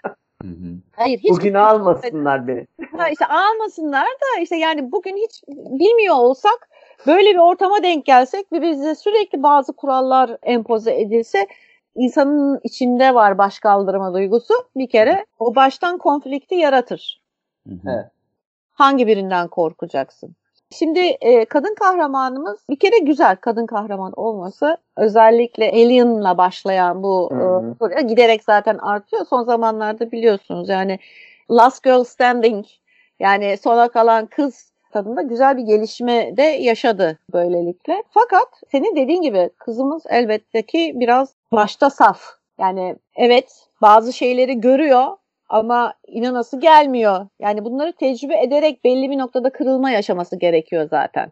[SPEAKER 3] Hayır hiç bugün almasınlar beni.
[SPEAKER 2] Ha işte almasınlar da işte yani bugün hiç bilmiyor olsak böyle bir ortama denk gelsek ve bize sürekli bazı kurallar empoze edilse insanın içinde var baş kaldırma duygusu bir kere o baştan konflikti yaratır. Evet. Hangi birinden korkacaksın? Şimdi e, kadın kahramanımız bir kere güzel kadın kahraman olması. Özellikle Alien'la başlayan bu e, giderek zaten artıyor. Son zamanlarda biliyorsunuz yani Last Girl Standing yani sona kalan kız tadında güzel bir gelişme de yaşadı böylelikle. Fakat senin dediğin gibi kızımız elbette ki biraz başta saf. Yani evet bazı şeyleri görüyor ama inanası gelmiyor. Yani bunları tecrübe ederek belli bir noktada kırılma yaşaması gerekiyor zaten.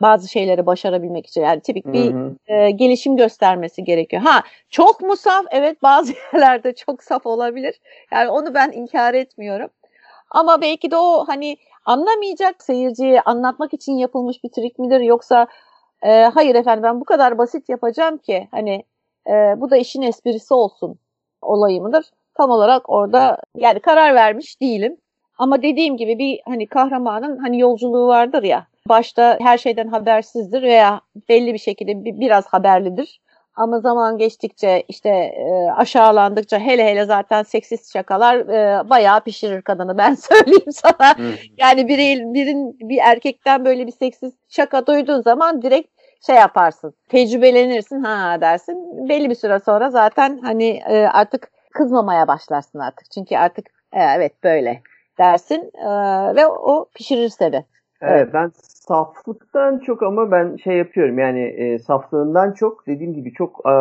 [SPEAKER 2] Bazı şeyleri başarabilmek için. Yani tipik bir hı hı. E, gelişim göstermesi gerekiyor. Ha çok mu saf? Evet bazı yerlerde çok saf olabilir. Yani onu ben inkar etmiyorum. Ama belki de o hani anlamayacak seyirciye anlatmak için yapılmış bir trik midir yoksa e, hayır efendim ben bu kadar basit yapacağım ki hani e, bu da işin esprisi olsun olayı mıdır? Tam olarak orada yani karar vermiş değilim. Ama dediğim gibi bir hani kahramanın hani yolculuğu vardır ya. Başta her şeyden habersizdir veya belli bir şekilde bir, biraz haberlidir. Ama zaman geçtikçe işte e, aşağılandıkça hele hele zaten seksist şakalar e, bayağı pişirir kadını ben söyleyeyim sana. yani bir birin bir erkekten böyle bir seksist şaka duyduğun zaman direkt şey yaparsın. Tecrübelenirsin ha dersin. Belli bir süre sonra zaten hani e, artık kızmamaya başlarsın artık. Çünkü artık e, evet böyle dersin e, ve o pişirir seni.
[SPEAKER 3] Evet, ben saflıktan çok ama ben şey yapıyorum yani e, saflığından çok dediğim gibi çok e,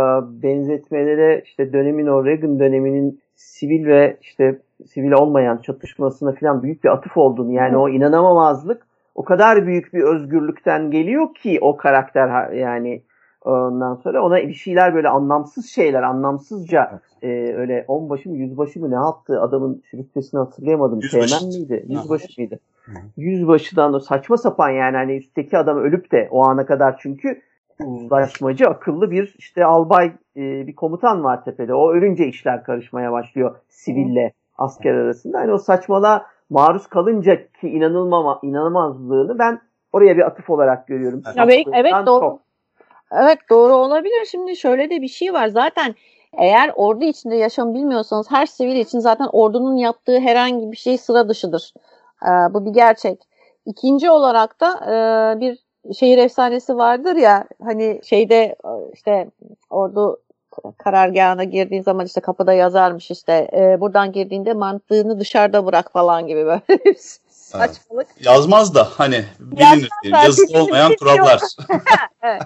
[SPEAKER 3] benzetmelere işte dönemin o Reagan döneminin sivil ve işte sivil olmayan çatışmasına falan büyük bir atıf olduğunu yani Hı. o inanamamazlık o kadar büyük bir özgürlükten geliyor ki o karakter yani ondan sonra ona bir şeyler böyle anlamsız şeyler anlamsızca e, öyle onbaşı mı yüzbaşı mı ne yaptı adamın rütbesini hatırlayamadım.
[SPEAKER 1] Yüzbaşı.
[SPEAKER 3] Teğmen miydi? Yüzbaşı mıydı? Yüzbaşıdan o saçma sapan yani hani üstteki adam ölüp de o ana kadar çünkü uzlaşmacı akıllı bir işte albay e, bir komutan var tepede. O ölünce işler karışmaya başlıyor siville asker arasında. Hani o saçmalığa maruz kalınca ki inanılmama, inanılmazlığını ben oraya bir atıf olarak görüyorum.
[SPEAKER 2] Evet, evet doğru. Çok. Evet doğru olabilir. Şimdi şöyle de bir şey var. Zaten eğer ordu içinde yaşam bilmiyorsanız her sivil için zaten ordunun yaptığı herhangi bir şey sıra dışıdır. Ee, bu bir gerçek. İkinci olarak da e, bir şehir efsanesi vardır ya hani şeyde e, işte ordu karargahına girdiğin zaman işte kapıda yazarmış işte e, buradan girdiğinde mantığını dışarıda bırak falan gibi böyle saçmalık.
[SPEAKER 1] Yazmaz da hani bilinir diye yazılı olmayan şey kurallar.
[SPEAKER 2] evet.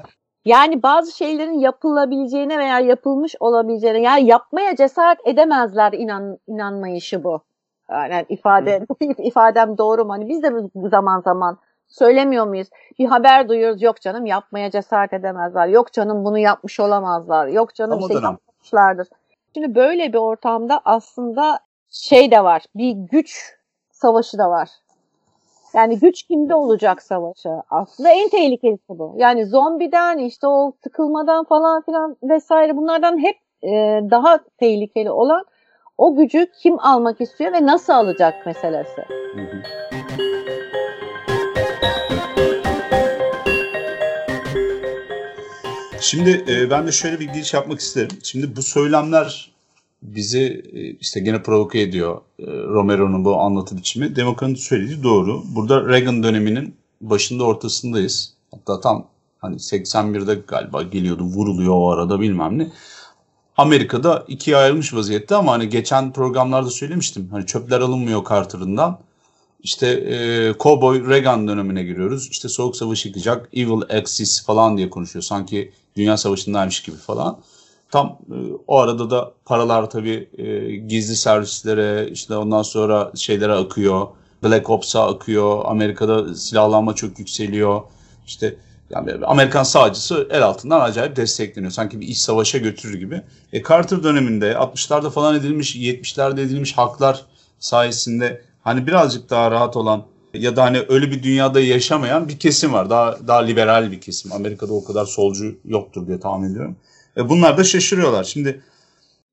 [SPEAKER 2] Yani bazı şeylerin yapılabileceğine veya yapılmış olabileceğine yani yapmaya cesaret edemezler inan inanmayışı bu. Yani ifade ifadem doğru mu? Hani biz de zaman zaman söylemiyor muyuz? Bir haber duyuyoruz. Yok canım yapmaya cesaret edemezler. Yok canım bunu yapmış olamazlar. Yok canım şey yapmışlardır. Şimdi böyle bir ortamda aslında şey de var. Bir güç savaşı da var. Yani güç kimde olacak savaşı? Aslında en tehlikelisi bu. Yani zombiden işte o tıkılmadan falan filan vesaire bunlardan hep e, daha tehlikeli olan o gücü kim almak istiyor ve nasıl alacak meselesi. Hı hı.
[SPEAKER 1] Şimdi e, ben de şöyle bir giriş yapmak isterim. Şimdi bu söylemler bizi e, işte gene provoke ediyor. E, Romero'nun bu anlatı biçimi. Demokrat'ın söylediği doğru. Burada Reagan döneminin başında ortasındayız. Hatta tam hani 81'de galiba geliyordu vuruluyor o arada bilmem ne. Amerika'da ikiye ayrılmış vaziyette ama hani geçen programlarda söylemiştim. Hani çöpler alınmıyor Carter'ından. İşte e, Cowboy Reagan dönemine giriyoruz. İşte Soğuk Savaş yıkacak, Evil Axis falan diye konuşuyor. Sanki Dünya Savaşı'ndaymış gibi falan. Tam e, o arada da paralar tabii e, gizli servislere işte ondan sonra şeylere akıyor. Black Ops'a akıyor. Amerika'da silahlanma çok yükseliyor. İşte yani Amerikan sağcısı el altından acayip destekleniyor. Sanki bir iç savaşa götürür gibi. E Carter döneminde 60'larda falan edilmiş, 70'lerde edilmiş haklar sayesinde hani birazcık daha rahat olan ya da hani öyle bir dünyada yaşamayan bir kesim var. Daha daha liberal bir kesim. Amerika'da o kadar solcu yoktur diye tahmin ediyorum. E bunlar da şaşırıyorlar. Şimdi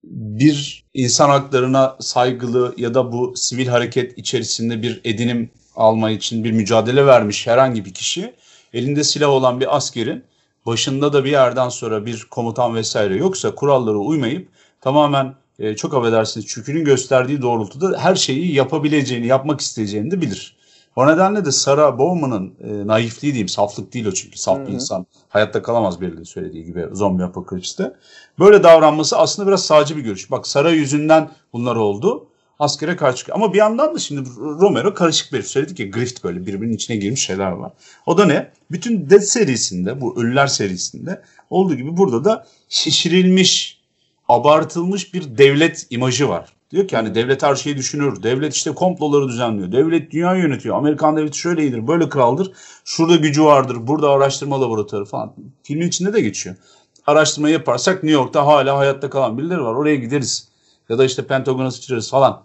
[SPEAKER 1] bir insan haklarına saygılı ya da bu sivil hareket içerisinde bir edinim alma için bir mücadele vermiş herhangi bir kişi elinde silah olan bir askerin başında da bir yerden sonra bir komutan vesaire yoksa kurallara uymayıp tamamen e, çok affedersiniz çükünün gösterdiği doğrultuda her şeyi yapabileceğini, yapmak isteyeceğini de bilir. O nedenle de Sarah Bowman'ın e, naifliği diyeyim, saflık değil o çünkü saf bir insan. Hayatta kalamaz belirli söylediği gibi zombi apokalipste. Böyle davranması aslında biraz sağcı bir görüş. Bak Sarah yüzünden bunlar oldu. Askere karşı. Ama bir yandan da şimdi Romero karışık bir söyledik ya grift böyle birbirinin içine girmiş şeyler var. O da ne? Bütün Dead serisinde bu Ölüler serisinde olduğu gibi burada da şişirilmiş, abartılmış bir devlet imajı var. Diyor ki hani devlet her şeyi düşünür. Devlet işte komploları düzenliyor. Devlet dünyayı yönetiyor. Amerikan devleti şöyleydir, böyle kraldır. Şurada gücü vardır, burada araştırma laboratuvarı falan. Filmin içinde de geçiyor. Araştırma yaparsak New York'ta hala hayatta kalan birileri var. Oraya gideriz. Ya da işte Pentagon'a sıçrarız falan.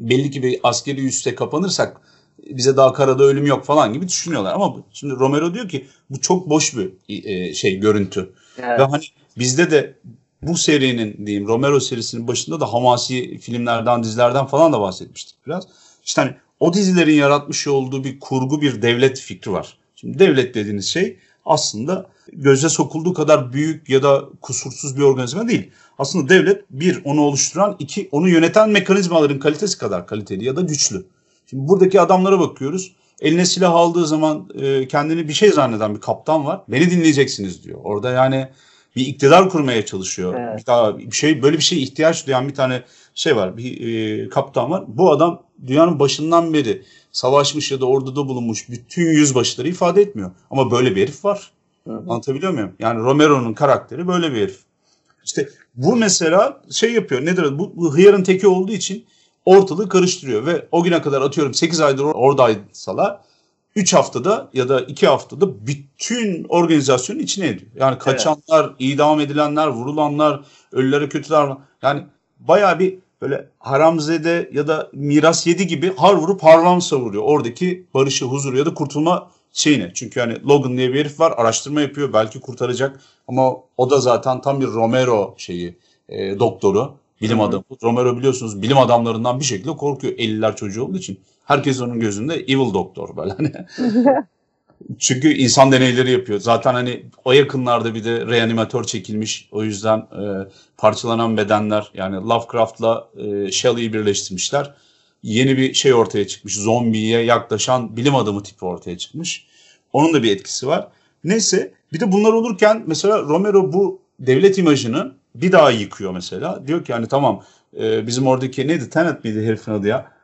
[SPEAKER 1] Belli ki bir askeri üste kapanırsak bize daha karada ölüm yok falan gibi düşünüyorlar. Ama şimdi Romero diyor ki bu çok boş bir e, şey görüntü. Evet. Ve hani bizde de bu serinin diyeyim Romero serisinin başında da hamasi filmlerden, dizilerden falan da bahsetmiştik biraz. İşte hani o dizilerin yaratmış olduğu bir kurgu bir devlet fikri var. Şimdi devlet dediğiniz şey aslında göze sokulduğu kadar büyük ya da kusursuz bir organizma değil. Aslında devlet bir onu oluşturan, iki onu yöneten mekanizmaların kalitesi kadar kaliteli ya da güçlü. Şimdi buradaki adamlara bakıyoruz. eline silah aldığı zaman e, kendini bir şey zanneden bir kaptan var. Beni dinleyeceksiniz diyor. Orada yani bir iktidar kurmaya çalışıyor.
[SPEAKER 3] Evet.
[SPEAKER 1] Bir daha bir şey böyle bir şeye ihtiyaç duyan bir tane şey var. Bir e, kaptan var. Bu adam dünyanın başından beri savaşmış ya da orduda bulunmuş bütün yüzbaşıları ifade etmiyor. Ama böyle bir herif var.
[SPEAKER 3] Hı hı.
[SPEAKER 1] Anlatabiliyor muyum? Yani Romero'nun karakteri böyle bir herif. İşte bu mesela şey yapıyor. Nedir? Bu, bu hıyarın teki olduğu için ortalığı karıştırıyor ve o güne kadar atıyorum 8 aydır or- oradaysalar 3 haftada ya da 2 haftada bütün organizasyonun içine ediyor. Yani kaçanlar, idam edilenler, vurulanlar, ölülere kötüler yani bayağı bir böyle haramzede ya da miras yedi gibi har vurup harlam savuruyor. Oradaki barışı, huzuru ya da kurtulma şeyine. Çünkü hani Logan diye bir herif var araştırma yapıyor belki kurtaracak ama o da zaten tam bir Romero şeyi e, doktoru bilim adamı. Romero biliyorsunuz bilim adamlarından bir şekilde korkuyor 50'ler çocuğu olduğu için. Herkes onun gözünde evil doktor böyle hani. Çünkü insan deneyleri yapıyor. Zaten hani o yakınlarda bir de reanimatör çekilmiş. O yüzden e, parçalanan bedenler yani Lovecraft'la e, Shelley'i birleştirmişler. Yeni bir şey ortaya çıkmış. Zombiye yaklaşan bilim adamı tipi ortaya çıkmış. Onun da bir etkisi var. Neyse bir de bunlar olurken mesela Romero bu devlet imajını bir daha yıkıyor mesela. Diyor ki hani tamam e, bizim oradaki neydi Tenet miydi herifin adı ya?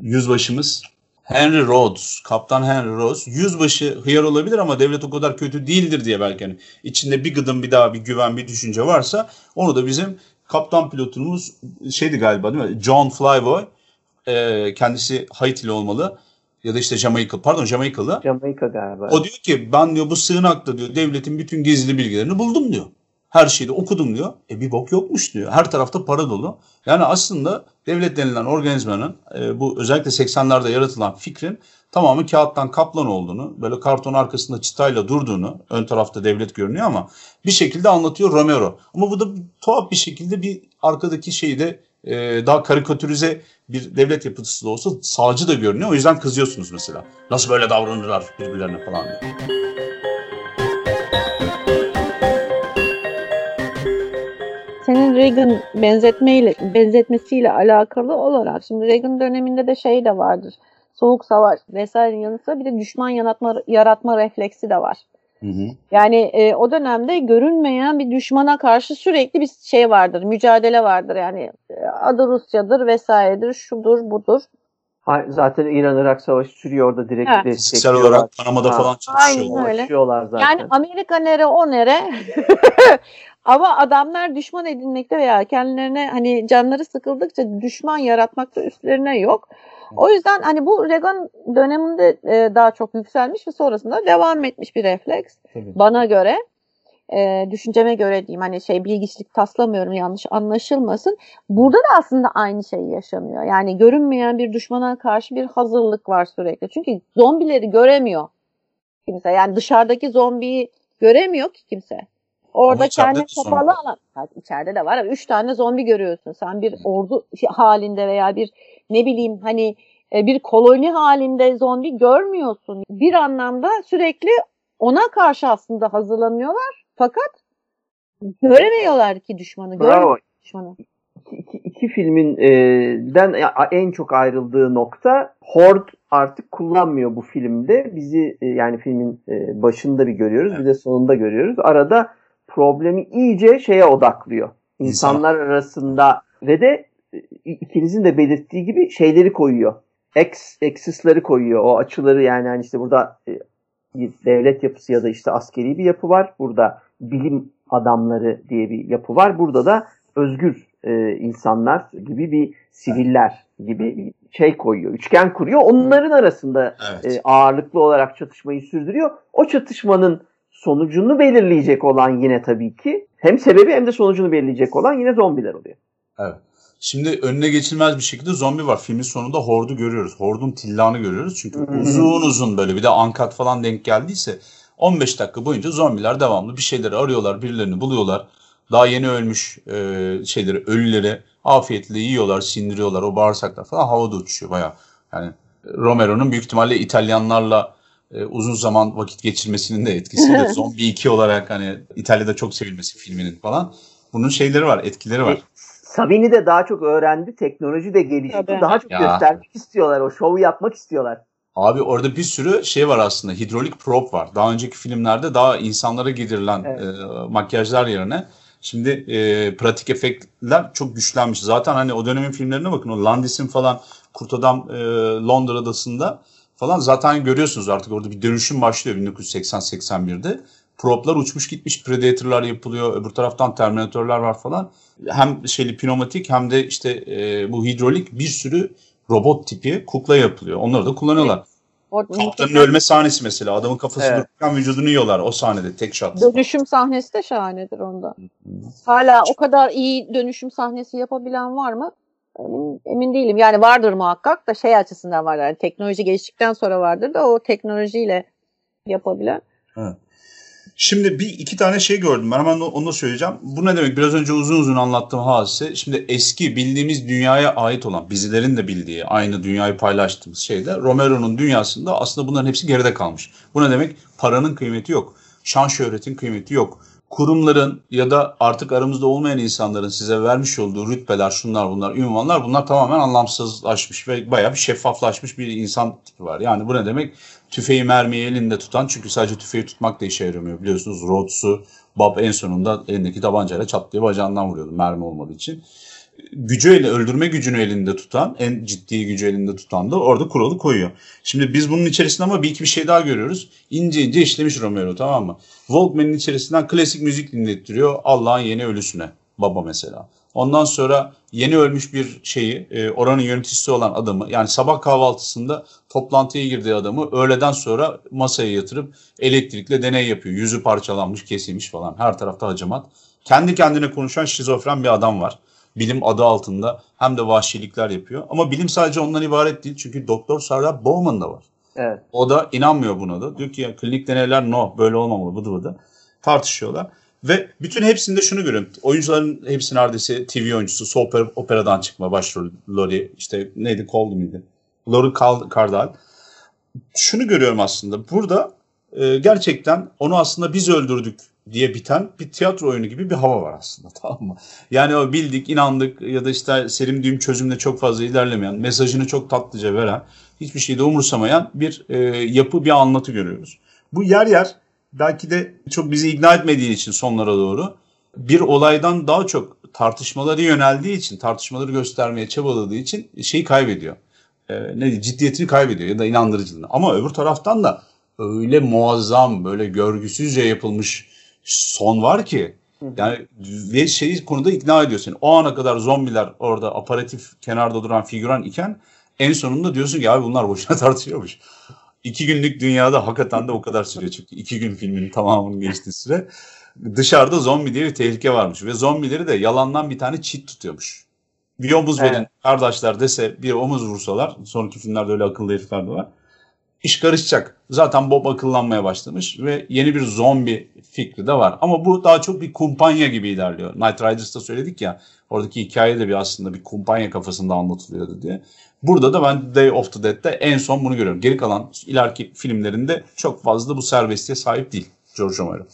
[SPEAKER 1] Yüzbaşımız Henry Rhodes, Kaptan Henry Rhodes. Yüzbaşı hıyar olabilir ama devlet o kadar kötü değildir diye belki hani içinde bir gıdım bir daha bir güven bir düşünce varsa onu da bizim kaptan pilotumuz şeydi galiba değil mi? John Flyboy. Ee, kendisi Haitili olmalı. Ya da işte Jamaikalı. Pardon Jamaikalı.
[SPEAKER 3] Jamaika galiba.
[SPEAKER 1] O diyor ki ben diyor bu sığınakta diyor devletin bütün gizli bilgilerini buldum diyor. Her şeyi de okudum diyor. E bir bok yokmuş diyor. Her tarafta para dolu. Yani aslında devlet denilen organizmanın e, bu özellikle 80'lerde yaratılan fikrin tamamı kağıttan kaplan olduğunu, böyle karton arkasında çıtayla durduğunu, ön tarafta devlet görünüyor ama bir şekilde anlatıyor Romero. Ama bu da tuhaf bir şekilde bir arkadaki şeyi de e, daha karikatürize bir devlet yapısı da olsa sağcı da görünüyor. O yüzden kızıyorsunuz mesela. Nasıl böyle davranırlar birbirlerine falan diye.
[SPEAKER 2] Senin Reagan benzetmeyle benzetmesiyle alakalı olarak şimdi Reagan döneminde de şey de vardır. Soğuk savaş vesairenin yanı sıra bir de düşman yaratma, yaratma refleksi de var.
[SPEAKER 1] Hı hı.
[SPEAKER 2] Yani e, o dönemde görünmeyen bir düşmana karşı sürekli bir şey vardır, mücadele vardır. Yani e, adı Rusya'dır vesairedir, şudur budur.
[SPEAKER 3] Ha- Zaten İran-Irak savaşı sürüyor orada direkt
[SPEAKER 2] Evet.
[SPEAKER 1] Fiziksel
[SPEAKER 3] destekliyorlar.
[SPEAKER 1] olarak Panama'da
[SPEAKER 3] Ha.
[SPEAKER 1] falan çalışıyorlar.
[SPEAKER 2] Aynen öyle.
[SPEAKER 3] Zaten.
[SPEAKER 2] Yani Amerika nere o nere ama adamlar düşman edinmekte veya kendilerine hani canları sıkıldıkça düşman yaratmakta üstlerine yok. O yüzden hani bu Reagan döneminde e, daha çok yükselmiş ve sonrasında devam etmiş bir refleks
[SPEAKER 1] Tabii.
[SPEAKER 2] bana göre. E, düşünceme göre diyeyim hani şey bilgiçlik taslamıyorum yanlış anlaşılmasın. Burada da aslında aynı şey yaşanıyor. Yani görünmeyen bir düşmana karşı bir hazırlık var sürekli. Çünkü zombileri göremiyor kimse. Yani dışarıdaki zombiyi göremiyor ki kimse. Orada
[SPEAKER 1] Ama içeride
[SPEAKER 2] kendi
[SPEAKER 1] de zombi
[SPEAKER 2] kapalı alan. Ha, içeride de var ama üç tane zombi görüyorsun. Sen bir ordu halinde veya bir ne bileyim hani e, bir koloni halinde zombi görmüyorsun. Bir anlamda sürekli ona karşı aslında hazırlanıyorlar. Fakat göremiyorlar ki düşmanı.
[SPEAKER 3] Bravo.
[SPEAKER 2] Düşmanı.
[SPEAKER 3] iki, iki, iki filmin e, den en çok ayrıldığı nokta Horde artık kullanmıyor bu filmde. Bizi e, yani filmin e, başında bir görüyoruz bir de sonunda görüyoruz. Arada problemi iyice şeye odaklıyor. İnsanlar arasında ve de e, ikinizin de belirttiği gibi şeyleri koyuyor. Eksisleri koyuyor. O açıları yani hani işte burada e, devlet yapısı ya da işte askeri bir yapı var. Burada bilim adamları diye bir yapı var. Burada da özgür e, insanlar gibi bir siviller gibi bir şey koyuyor. Üçgen kuruyor. Onların arasında
[SPEAKER 1] Evet.
[SPEAKER 3] e, ağırlıklı olarak çatışmayı sürdürüyor. O çatışmanın sonucunu belirleyecek olan yine tabii ki hem sebebi hem de sonucunu belirleyecek olan yine zombiler oluyor.
[SPEAKER 1] Evet. Şimdi önüne geçilmez bir şekilde zombi var. Filmin sonunda Hord'u görüyoruz. Hord'un tillanı görüyoruz. Çünkü uzun uzun böyle bir de ankat falan denk geldiyse 15 dakika boyunca zombiler devamlı bir şeyleri arıyorlar, birilerini buluyorlar. Daha yeni ölmüş e, şeyleri, ölüleri afiyetle yiyorlar, sindiriyorlar. O bağırsaklar falan havada uçuşuyor bayağı. Yani Romero'nun büyük ihtimalle İtalyanlarla e, uzun zaman vakit geçirmesinin de etkisiyle Zombi 2 olarak hani İtalya'da çok sevilmesi filminin falan. Bunun şeyleri var, etkileri var.
[SPEAKER 3] Savini de daha çok öğrendi. Teknoloji de gelişti.
[SPEAKER 2] Tabii.
[SPEAKER 3] Daha çok
[SPEAKER 1] Ya.
[SPEAKER 3] göstermek istiyorlar. O şovu yapmak istiyorlar.
[SPEAKER 1] Abi orada bir sürü şey var aslında. Hidrolik prop var. Daha önceki filmlerde daha insanlara giydirilen
[SPEAKER 3] Evet.
[SPEAKER 1] e, makyajlar yerine şimdi e, pratik efektler çok güçlenmiş. Zaten hani o dönemin filmlerine bakın. O Landis'in falan Kurt Adam e, Londra adasında falan zaten görüyorsunuz artık orada bir dönüşüm başlıyor 1980-81'de. Proplar uçmuş gitmiş, Predator'lar yapılıyor, öbür taraftan Terminator'lar var falan. Hem şeyli pneumatik hem de işte e, bu hidrolik bir sürü robot tipi kukla yapılıyor. Onları da kullanıyorlar.
[SPEAKER 2] O
[SPEAKER 1] Kaptanın ölme sahnesi mesela. Adamın kafası
[SPEAKER 3] Evet.
[SPEAKER 1] dururken vücudunu yiyorlar o sahnede tek shot.
[SPEAKER 2] Dönüşüm sahnesi de şahanedir onda. Hala o kadar iyi dönüşüm sahnesi yapabilen var mı? Emin, emin değilim. Yani vardır muhakkak da şey açısından var. Yani teknoloji geliştikten sonra vardır da o teknolojiyle yapabilen.
[SPEAKER 1] Şimdi bir iki tane şey gördüm ben hemen onu da söyleyeceğim. Bu ne demek? Biraz önce uzun uzun anlattığım hadise. Şimdi eski bildiğimiz dünyaya ait olan bizlerin de bildiği aynı dünyayı paylaştığımız şeyde Romero'nun dünyasında aslında bunların hepsi geride kalmış. Bu ne demek? Paranın kıymeti yok. Şan şöhretin kıymeti yok. Kurumların ya da artık aramızda olmayan insanların size vermiş olduğu rütbeler, şunlar bunlar, ünvanlar bunlar tamamen anlamsızlaşmış ve bayağı bir şeffaflaşmış bir insan tipi var. Yani bu ne demek? Tüfeği mermiyi elinde tutan çünkü sadece tüfeği tutmak da işe yaramıyor biliyorsunuz. Rhodes'u Bob en sonunda elindeki tabancayla çat diye bacağından vuruyordu mermi olmadığı için. Gücü ele, öldürme gücünü elinde tutan, en ciddi gücü elinde tutan da orada kuralı koyuyor. Şimdi biz bunun içerisinde ama bir iki bir şey daha görüyoruz. İnce ince işlemiş Romero tamam mı? Walkman'in içerisinden klasik müzik dinlettiriyor Allah'ın yeni ölüsüne. Baba mesela. Ondan sonra yeni ölmüş bir şeyi, e, oranın yöneticisi olan adamı, yani sabah kahvaltısında toplantıya girdiği adamı öğleden sonra masaya yatırıp elektrikle deney yapıyor. Yüzü parçalanmış, kesilmiş falan. Her tarafta hacamat. Kendi kendine konuşan şizofren bir adam var. Bilim adı altında hem de vahşilikler yapıyor. Ama bilim sadece ondan ibaret değil. Çünkü Doktor Sarah Bowman da var.
[SPEAKER 3] Evet.
[SPEAKER 1] O da inanmıyor buna da. Diyor ki ya klinik deneyler no böyle olmamalı bıdı bıdı. Tartışıyorlar. Ve bütün hepsinde şunu görüyorum. Oyuncuların hepsi neredeyse TV oyuncusu. Soap operadan çıkma başrol Lori. işte neydi Cold mıydı? Lori Cardall. Şunu görüyorum aslında. Burada e, gerçekten onu aslında biz öldürdük diye biten bir tiyatro oyunu gibi bir hava var aslında tamam mı? Yani o bildik, inandık ya da işte serim düğüm çözümle çok fazla ilerlemeyen, mesajını çok tatlıca veren, hiçbir şeyde umursamayan bir e, yapı, bir anlatı görüyoruz. Bu yer yer belki de çok bizi ikna etmediği için sonlara doğru bir olaydan daha çok tartışmaları yöneldiği için, tartışmaları göstermeye çabaladığı için şeyi kaybediyor. E, ne ciddiyetini kaybediyor ya da inandırıcılığını. Ama öbür taraftan da öyle muazzam, böyle görgüsüzce yapılmış son var ki yani ve şeyi konuda ikna ediyor seni. O ana kadar zombiler orada aparatif kenarda duran figüran iken en sonunda diyorsun ki abi bunlar boşuna tartışıyormuş. İki günlük dünyada hakikaten de o kadar sürüyor çünkü iki gün filmin tamamının geçtiği süre. Dışarıda zombi diye bir tehlike varmış ve zombileri de yalandan bir tane çit tutuyormuş. Bir omuz
[SPEAKER 3] Evet.
[SPEAKER 1] verin kardeşler dese bir omuz vursalar sonraki filmlerde öyle akıllı herifler de var. İş karışacak. Zaten Bob akıllanmaya başlamış ve yeni bir zombi fikri de var. Ama bu daha çok bir kumpanya gibi ilerliyor. Night Riders'ta söyledik ya oradaki hikaye de bir aslında bir kumpanya kafasında anlatılıyordu diye. Burada da ben Day of the Dead'de en son bunu görüyorum. Geri kalan ileriki filmlerinde çok fazla bu serbestliğe sahip değil George Romero.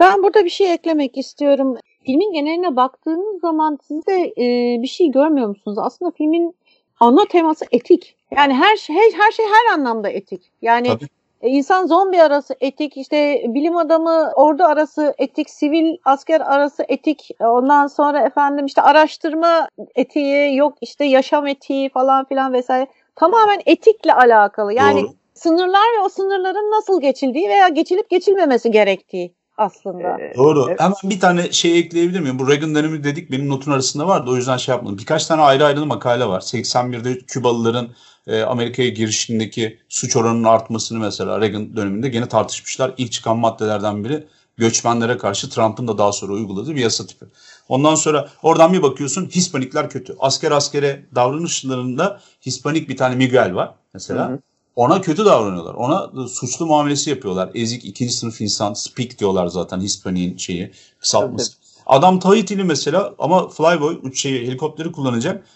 [SPEAKER 2] Ben burada bir şey eklemek istiyorum. Filmin geneline baktığınız zaman siz de e, bir şey görmüyor musunuz? Aslında filmin ana teması etik. Yani her şey her, her şey her anlamda etik. Yani
[SPEAKER 1] Tabii.
[SPEAKER 2] e, insan zombi arası etik, işte bilim adamı ordu arası etik, sivil asker arası etik. Ondan sonra efendim işte araştırma etiği, yok işte yaşam etiği falan filan vesaire. Tamamen etikle alakalı. Yani
[SPEAKER 1] Doğru.
[SPEAKER 2] sınırlar ve o sınırların nasıl geçildiği veya geçilip geçilmemesi gerektiği aslında.
[SPEAKER 3] Ee,
[SPEAKER 1] Doğru.
[SPEAKER 3] evet.
[SPEAKER 1] Hemen bir tane şey ekleyebilir miyim? Bu Reagan dönemi dedik benim notun arasında vardı o yüzden şey yapmadım. Birkaç tane ayrı ayrı makale var. 81'de Kübalıların e, Amerika'ya girişindeki suç oranının artmasını mesela Reagan döneminde gene tartışmışlar. İlk çıkan maddelerden biri göçmenlere karşı Trump'ın da daha sonra uyguladığı bir yasa tipi. Ondan sonra oradan bir bakıyorsun Hispanikler kötü. Asker askere davranışlarında Hispanik bir tane Miguel var mesela.
[SPEAKER 3] Hı hı.
[SPEAKER 1] Ona kötü davranıyorlar. Ona suçlu muamelesi yapıyorlar. Ezik ikinci sınıf insan. Speak diyorlar zaten Hispanik'in şeyi kısaltması. Adam Tahiti'li mesela ama Flyboy uç şeyi, helikopteri kullanacak.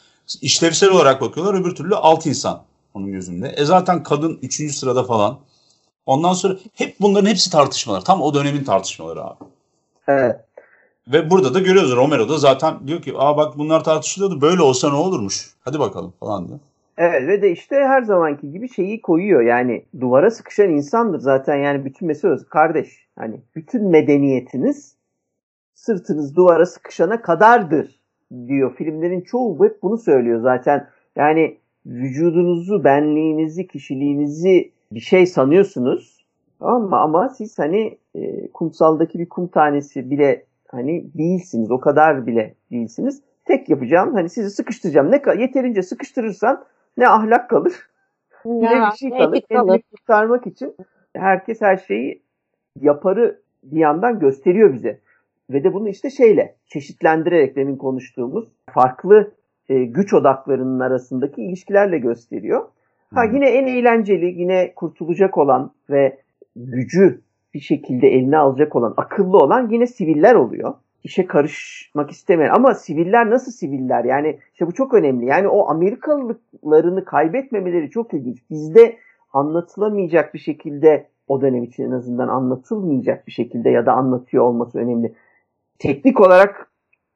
[SPEAKER 1] İşlevsel olarak bakıyorlar. Öbür türlü alt insan onun gözünde. E zaten kadın üçüncü sırada falan. Ondan sonra hep bunların hepsi tartışmalar. Tam o dönemin tartışmaları abi.
[SPEAKER 3] Evet.
[SPEAKER 1] Ve burada da görüyoruz Romero da zaten diyor ki aa bak bunlar tartışılıyordu böyle olsa ne olurmuş. Hadi bakalım falan diyor.
[SPEAKER 3] Evet ve de işte her zamanki gibi şeyi koyuyor. Yani duvara sıkışan insandır zaten yani bütün mesele kardeş. Hani bütün medeniyetiniz sırtınız duvara sıkışana kadardır diyor. Filmlerin çoğu hep bunu söylüyor zaten. Yani vücudunuzu, benliğinizi, kişiliğinizi bir şey sanıyorsunuz. Ama ama siz hani e, kumsaldaki bir kum tanesi bile hani değilsiniz. O kadar bile değilsiniz. Tek yapacağım hani sizi sıkıştıracağım. Ne yeterince sıkıştırırsan ne ahlak kalır ne bir şey kalır. Kendini kurtarmak için herkes her şeyi yaparı bir yandan gösteriyor bize. Ve de bunu işte şeyle çeşitlendirerek demin konuştuğumuz farklı e, güç odaklarının arasındaki ilişkilerle gösteriyor. Ha yine en eğlenceli, yine kurtulacak olan ve gücü bir şekilde eline alacak olan, akıllı olan yine siviller oluyor. İşe karışmak istemeyen ama siviller nasıl siviller? Yani işte bu çok önemli. Yani o Amerikalılıklarını kaybetmemeleri çok ilginç. Bizde anlatılamayacak bir şekilde o dönem için en azından anlatılmayacak bir şekilde ya da anlatıyor olması önemli. Teknik olarak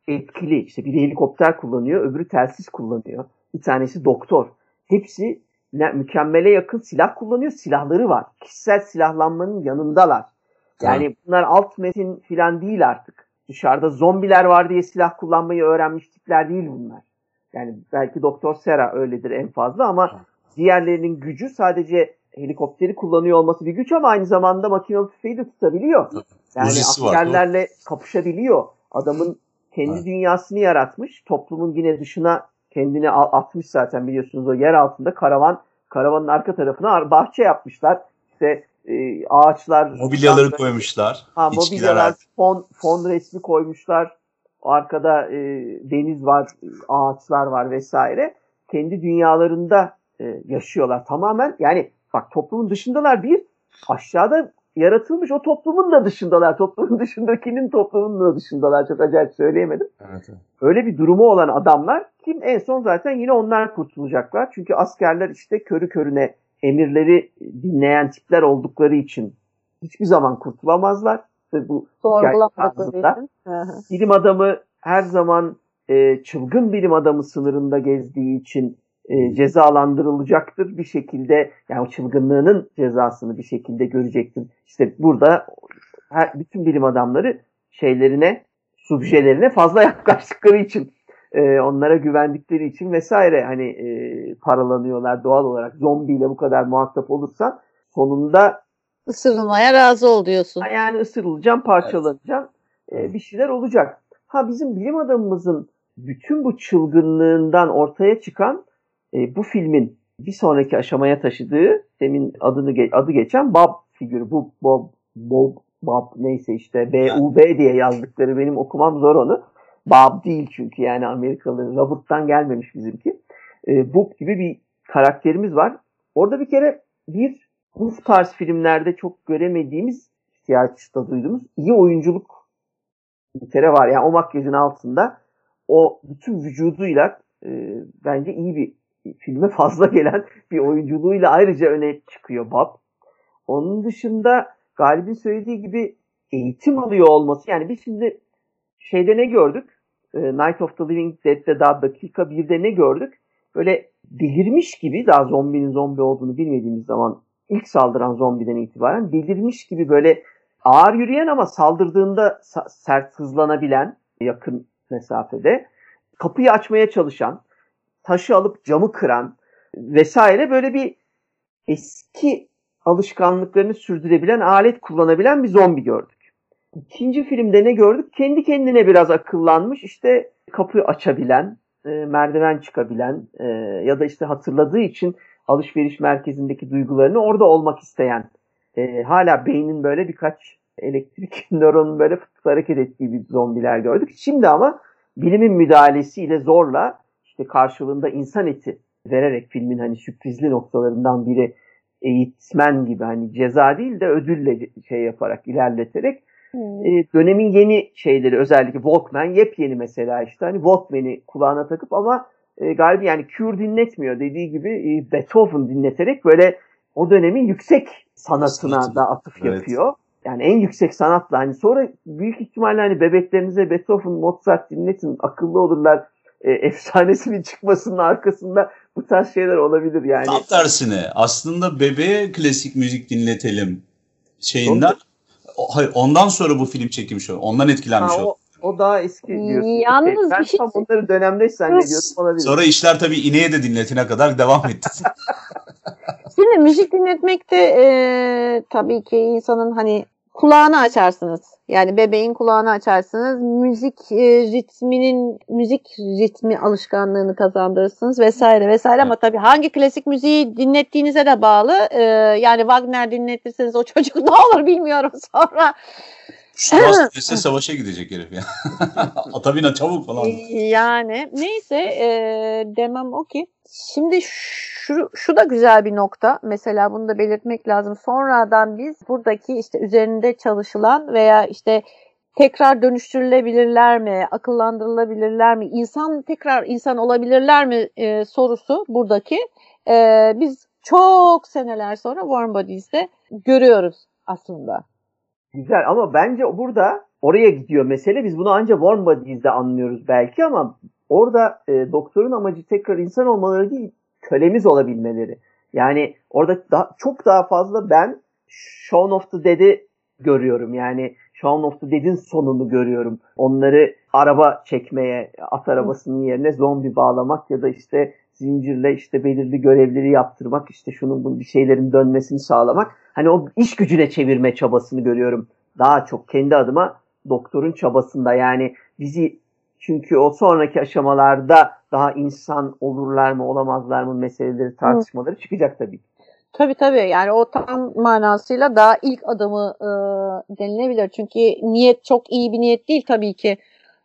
[SPEAKER 3] etkili. İşte biri helikopter kullanıyor, öbürü telsiz kullanıyor. Bir tanesi doktor. Hepsi mükemmele yakın silah kullanıyor. Silahları var. Kişisel silahlanmanın yanındalar. Yani bunlar alt metin filan değil artık. Dışarıda zombiler var diye silah kullanmayı öğrenmiş tipler değil bunlar. Yani belki Doktor Sera öyledir en fazla ama diğerlerinin gücü sadece helikopteri kullanıyor olması bir güç ama aynı zamanda makinalı tüfeği de tutabiliyor. Yani Uzisi askerlerle var, kapışabiliyor. Adamın kendi evet. dünyasını yaratmış. Toplumun yine dışına kendini atmış zaten biliyorsunuz o yer altında karavan karavanın arka tarafına bahçe yapmışlar. İşte e, ağaçlar
[SPEAKER 1] mobilyaları koymuşlar.
[SPEAKER 3] Ha, mobilyalar fon, fon resmi koymuşlar. Arkada e, deniz var, ağaçlar var vesaire. Kendi dünyalarında e, yaşıyorlar tamamen. Yani bak toplumun dışındalar bir, aşağıda yaratılmış o toplumun da dışındalar. Toplumun dışındakinin toplumun da dışındalar. Çok acayip söyleyemedim. Evet, evet. Öyle bir durumu olan adamlar kim en son zaten yine onlar kurtulacaklar. Çünkü askerler işte körü körüne emirleri dinleyen tipler oldukları için hiçbir zaman kurtulamazlar. İşte bu
[SPEAKER 2] Sorgulamadıkları
[SPEAKER 3] Bilim adamı her zaman e, çılgın bilim adamı sınırında gezdiği için e, cezalandırılacaktır bir şekilde yani o çılgınlığının cezasını bir şekilde görecektir. İşte burada her, bütün bilim adamları şeylerine subjelerine fazla yaklaştıkları için e, onlara güvendikleri için vesaire hani e, paralanıyorlar doğal olarak zombiyle bu kadar muhatap olursan sonunda
[SPEAKER 2] ısırılmaya razı ol diyorsun.
[SPEAKER 3] Yani ısırılacağım, parçalanacağım. Evet. E, bir şeyler olacak. Ha bizim bilim adamımızın bütün bu çılgınlığından ortaya çıkan e, bu filmin bir sonraki aşamaya taşıdığı demin adını adı geçen Bob figürü. Bu Bob Bob Bob neyse işte B U B diye yazdıkları benim okumam zor onu. Bob değil çünkü yani Amerikalı Robert'tan gelmemiş bizimki. E, Bob gibi bir karakterimiz var. Orada bir kere bir bu tarz filmlerde çok göremediğimiz ihtiyaçta duyduğumuz iyi oyunculuk bir kere var. Yani o makyajın altında o bütün vücuduyla e, bence iyi bir filme fazla gelen bir oyunculuğuyla ayrıca öne çıkıyor Bob. Onun dışında Galip'in söylediği gibi eğitim alıyor olması. Yani biz şimdi şeyde ne gördük? E, Night of the Living Dead'de daha dakika birde ne gördük? Böyle delirmiş gibi daha zombinin zombi olduğunu bilmediğimiz zaman ilk saldıran zombiden itibaren delirmiş gibi böyle ağır yürüyen ama saldırdığında sert hızlanabilen yakın mesafede kapıyı açmaya çalışan taşı alıp camı kıran vesaire böyle bir eski alışkanlıklarını sürdürebilen, alet kullanabilen bir zombi gördük. İkinci filmde ne gördük? Kendi kendine biraz akıllanmış, işte kapı açabilen, e, merdiven çıkabilen e, ya da işte hatırladığı için alışveriş merkezindeki duygularını orada olmak isteyen, e, hala beynin böyle birkaç elektrik nöronun böyle hareket ettiği bir zombiler gördük. Şimdi ama bilimin müdahalesiyle zorla işte karşılığında insan eti vererek filmin hani sürprizli noktalarından biri eğitmen gibi hani ceza değil de ödülle şey yaparak ilerleterek. E, dönemin yeni şeyleri özellikle Walkman yepyeni mesela işte hani Walkman'i kulağına takıp ama e, galiba yani Cure dinletmiyor dediği gibi e, Beethoven dinleterek böyle o dönemin yüksek sanatına da atıf evet. yapıyor. Yani en yüksek sanatla hani sonra büyük ihtimalle hani bebeklerinize Beethoven, Mozart dinletin akıllı olurlar e, efsanesinin çıkmasının arkasında bu tarz şeyler olabilir yani.
[SPEAKER 1] Tam tersine aslında bebeğe klasik müzik dinletelim şeyinden. Hayır ondan sonra bu film çekilmiş o. Ondan etkilenmiş
[SPEAKER 3] Ha,
[SPEAKER 1] o.
[SPEAKER 3] o, o daha eski diyorsun.
[SPEAKER 2] Yalnız
[SPEAKER 3] ben
[SPEAKER 2] bir şey-
[SPEAKER 3] tam onları dönemde zannediyordum olabilir.
[SPEAKER 1] Sonra işler tabii ineğe de dinletine kadar devam etti.
[SPEAKER 2] Şimdi müzik dinletmekte e, tabii ki insanın hani kulağını açarsınız. Yani bebeğin kulağını açarsınız. Müzik e, ritminin müzik ritmi alışkanlığını kazandırırsınız vesaire vesaire ama tabii hangi klasik müziği dinlettiğinize de bağlı. E, yani Wagner dinletirseniz o çocuk ne olur bilmiyorum sonra.
[SPEAKER 1] Hastası savaşa gidecek herif ya. Atabina çabuk falan.
[SPEAKER 2] Yani neyse e, demem o ki. Şimdi şu, şu da güzel bir nokta. Mesela bunu da belirtmek lazım. Sonradan biz buradaki işte üzerinde çalışılan veya işte tekrar dönüştürülebilirler mi, akıllandırılabilirler mi, insan tekrar insan olabilirler mi e, sorusu buradaki. E, biz çok seneler sonra Warm Bodies'te görüyoruz aslında.
[SPEAKER 3] Güzel ama bence burada oraya gidiyor mesele. Biz bunu ancak Warm Bodies'de anlıyoruz belki ama orada e, doktorun amacı tekrar insan olmaları değil, kölemiz olabilmeleri. Yani orada daha, çok daha fazla ben Shaun of the Dead'i görüyorum. Yani Shaun of the Dead'in sonunu görüyorum. Onları araba çekmeye, at arabasının yerine zombi bağlamak ya da işte zincirle işte belirli görevleri yaptırmak, işte şunun bunun bir şeylerin dönmesini sağlamak. Hani o iş gücüne çevirme çabasını görüyorum. Daha çok kendi adıma doktorun çabasında yani bizi çünkü o sonraki aşamalarda daha insan olurlar mı olamazlar mı meseleleri tartışmaları çıkacak tabii.
[SPEAKER 2] Tabii tabii yani o tam manasıyla daha ilk adımı e, denilebilir. Çünkü niyet çok iyi bir niyet değil tabii ki.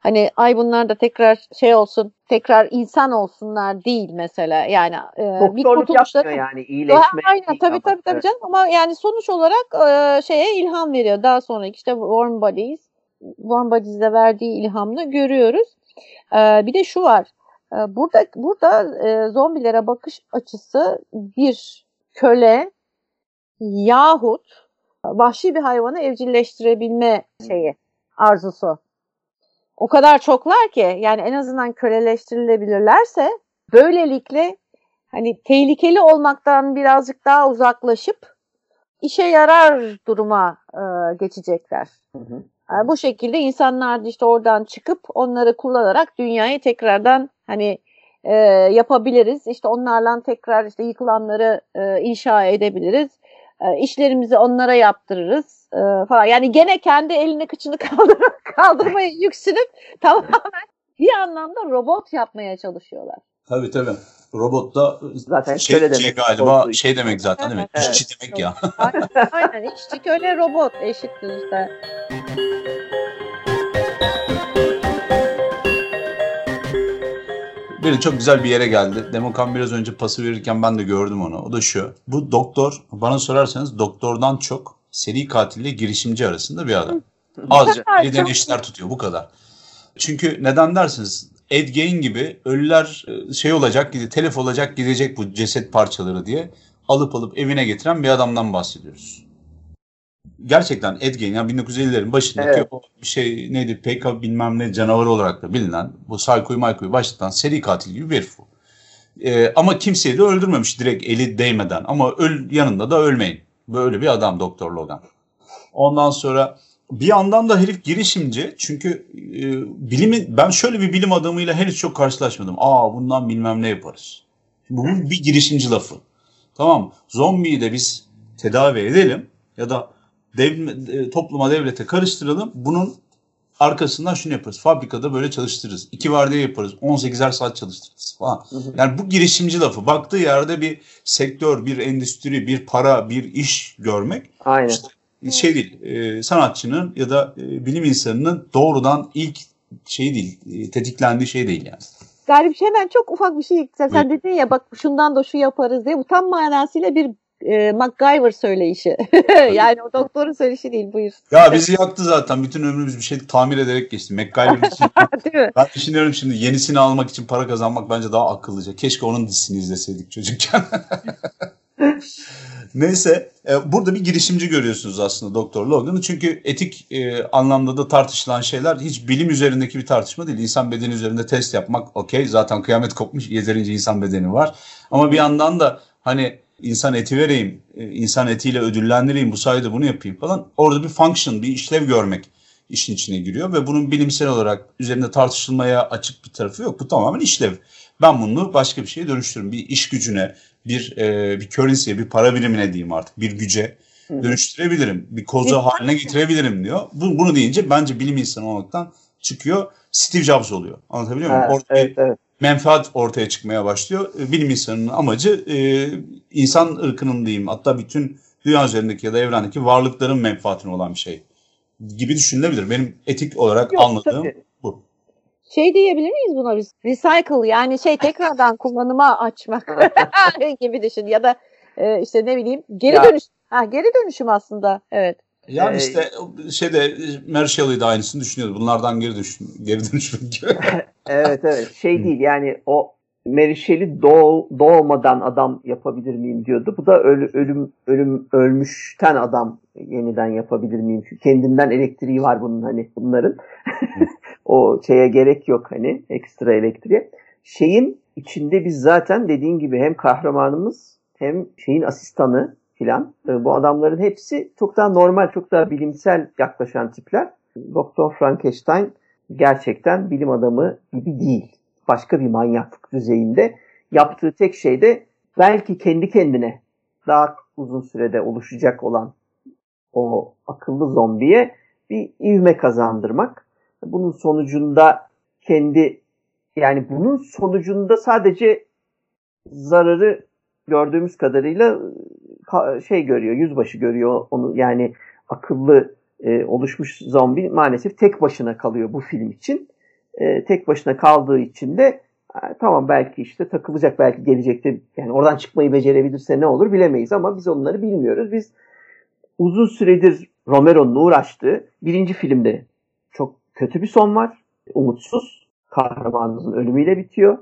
[SPEAKER 2] Hani ay bunlar da tekrar şey olsun, tekrar insan olsunlar değil mesela. Yani e, bir kurtuluşları-
[SPEAKER 3] yani iyileşme.
[SPEAKER 2] Aynen tabii tabii tabii canım ama yani sonuç olarak e, şeye ilham veriyor. Daha sonraki işte Warm Bodies, Warm Bodies'de verdiği ilhamla görüyoruz. E, bir de şu var. E, burada burada e, zombilere bakış açısı bir köle yahut vahşi bir hayvanı evcilleştirebilme şeyi, arzusu. O kadar çoklar ki yani en azından köleleştirilebilirlerse böylelikle hani tehlikeli olmaktan birazcık daha uzaklaşıp işe yarar duruma e, geçecekler.
[SPEAKER 3] Hı hı.
[SPEAKER 2] Yani bu şekilde insanlar işte oradan çıkıp onları kullanarak dünyayı tekrardan hani e, yapabiliriz. İşte onlarla tekrar işte yıkılanları e, inşa edebiliriz. E, işlerimizi onlara yaptırırız e, falan. Yani gene kendi elini kıçını kaldır kaldırmaya yüksünüp tamamen bir anlamda robot yapmaya çalışıyorlar.
[SPEAKER 1] tabii tabii. Robot da
[SPEAKER 3] Zaten
[SPEAKER 1] şey,
[SPEAKER 3] köle
[SPEAKER 1] şey
[SPEAKER 3] demek
[SPEAKER 1] galiba
[SPEAKER 3] olduğu
[SPEAKER 1] şey demek zaten değil mi?
[SPEAKER 2] Evet.
[SPEAKER 1] İşçi demek ya.
[SPEAKER 2] Aynen, aynen işçi köle robot eşittir işte.
[SPEAKER 1] Biri çok güzel bir yere geldi. Demokan biraz önce pası verirken ben de gördüm onu. O da şu. Bu doktor bana sorarsanız doktordan çok seri katille girişimci arasında bir adam.
[SPEAKER 2] Kadar
[SPEAKER 1] elden işler tutuyor bu kadar. Çünkü neden dersiniz? Ed Gein gibi ölüler e, şey olacak, telef olacak gidecek bu ceset parçaları diye alıp alıp evine getiren bir adamdan bahsediyoruz. Gerçekten Ed Gein ya 1950'lerin başındaki
[SPEAKER 3] Evet.
[SPEAKER 1] o şey neydi PK bilmem ne canavarı olarak da bilinen bu Psycho'yu Mayko'yu başlatan seri katil gibi bir herif bu. Ee, ama kimseyi de öldürmemiş direkt eli değmeden ama öl, yanında da ölmeyin. Böyle bir adam Doktor Logan. Ondan sonra bir yandan da herif girişimci çünkü e, bilimi ben şöyle bir bilim adamıyla henüz çok karşılaşmadım. Aa bundan bilmem ne yaparız. Bu bir girişimci lafı. Tamam zombiyi de biz tedavi edelim ya da dev, e, topluma devlete karıştıralım. Bunun arkasından şunu yaparız. Fabrikada böyle çalıştırırız. İki vardiya yaparız. 18'er saat çalıştırırız falan.
[SPEAKER 3] Hı hı.
[SPEAKER 1] Yani bu girişimci lafı. Baktığı yerde bir sektör, bir endüstri, bir para, bir iş görmek
[SPEAKER 3] Aynen.
[SPEAKER 1] işte şey değil, e, sanatçının ya da e, bilim insanının doğrudan ilk şey değil, e, tetiklendiği şey değil yani.
[SPEAKER 2] Galip hemen çok ufak bir şey sen, sen dedin ya bak şundan da şu yaparız diye bu tam manasıyla bir e, MacGyver söyleyişi. yani o doktorun söyleyişi değil buyur.
[SPEAKER 1] Ya bizi yaktı zaten. Bütün ömrümüz bir şey tamir ederek geçti. MacGyver için.
[SPEAKER 2] Değil mi?
[SPEAKER 1] ben düşünüyorum şimdi yenisini almak için para kazanmak bence daha akıllıca. Keşke onun dizisini izleseydik çocukken. Neyse e, burada bir girişimci görüyorsunuz aslında Doktor Logan'ı. Çünkü etik e, anlamda da tartışılan şeyler hiç bilim üzerindeki bir tartışma değil. İnsan bedeni üzerinde test yapmak okey. Zaten kıyamet kopmuş yeterince insan bedeni var. Ama bir yandan da hani insan eti vereyim, e, insan etiyle ödüllendireyim, bu sayede bunu yapayım falan. Orada bir function, bir işlev görmek işin içine giriyor ve bunun bilimsel olarak üzerinde tartışılmaya açık bir tarafı yok. Bu tamamen işlev. Ben bunu başka bir şeye dönüştürürüm. Bir iş gücüne, bir e, bir currency'ye, bir para birimine diyeyim artık, bir güce dönüştürebilirim. Bir koza haline getirebilirim diyor. Bu, bunu deyince bence bilim insanı olmaktan çıkıyor. Steve Jobs oluyor. Anlatabiliyor muyum? Orada
[SPEAKER 3] evet, evet.
[SPEAKER 1] Menfaat ortaya çıkmaya başlıyor. E, Bilim insanının amacı e, insan ırkının diyeyim hatta bütün dünya üzerindeki ya da evrendeki varlıkların menfaatine olan bir şey gibi düşünülebilir. Benim etik olarak
[SPEAKER 3] Yok,
[SPEAKER 1] anladığım
[SPEAKER 3] tabii.
[SPEAKER 1] bu.
[SPEAKER 2] Şey diyebilir miyiz buna? Recycle yani şey tekrardan kullanıma açmak gibi düşün ya da e, işte ne bileyim geri
[SPEAKER 3] Ya.
[SPEAKER 2] dönüş. Ha geri dönüşüm aslında. Evet.
[SPEAKER 1] Yani
[SPEAKER 3] Ee,
[SPEAKER 1] işte şeyde Mary Shelley de aynısını düşünüyordu. Bunlardan geri düşün, geri dönüşmek gibi.
[SPEAKER 3] Evet evet şey değil yani o Mary Shelley doğ, doğmadan adam yapabilir miyim diyordu. Bu da ölü, ölüm ölüm ölmüşten adam yeniden yapabilir miyim? Çünkü kendinden elektriği var bunun hani bunların. o şeye gerek yok hani ekstra elektriğe. Şeyin içinde biz zaten dediğin gibi hem kahramanımız hem şeyin asistanı filan e, bu adamların hepsi çok daha normal, çok daha bilimsel yaklaşan tipler. Doktor Frankenstein gerçekten bilim adamı gibi değil. Başka bir manyaklık düzeyinde. Yaptığı tek şey de belki kendi kendine daha uzun sürede oluşacak olan o akıllı zombiye bir ivme kazandırmak. Bunun sonucunda kendi yani bunun sonucunda sadece zararı gördüğümüz kadarıyla ka- şey görüyor, yüzbaşı görüyor onu yani akıllı e, oluşmuş zombi maalesef tek başına kalıyor bu film için. E, tek başına kaldığı için de tamam belki işte takılacak belki gelecekte yani oradan çıkmayı becerebilirse ne olur bilemeyiz ama biz onları bilmiyoruz. Biz uzun süredir Romero'nun uğraştığı birinci filmde çok kötü bir son var. Umutsuz. Kahramanımızın ölümüyle bitiyor.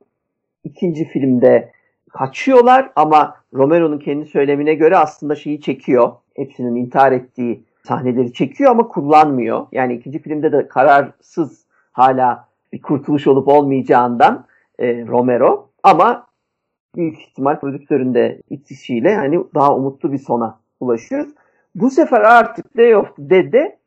[SPEAKER 3] İkinci filmde kaçıyorlar ama Romero'nun kendi söylemine göre aslında şeyi çekiyor. Hepsinin intihar ettiği sahneleri çekiyor ama kullanmıyor. Yani ikinci filmde de kararsız hala bir kurtuluş olup olmayacağından e, Romero ama büyük ihtimal prodüktörün de itişiyle hani daha umutlu bir sona ulaşıyoruz. Bu sefer artık Day of Dead'de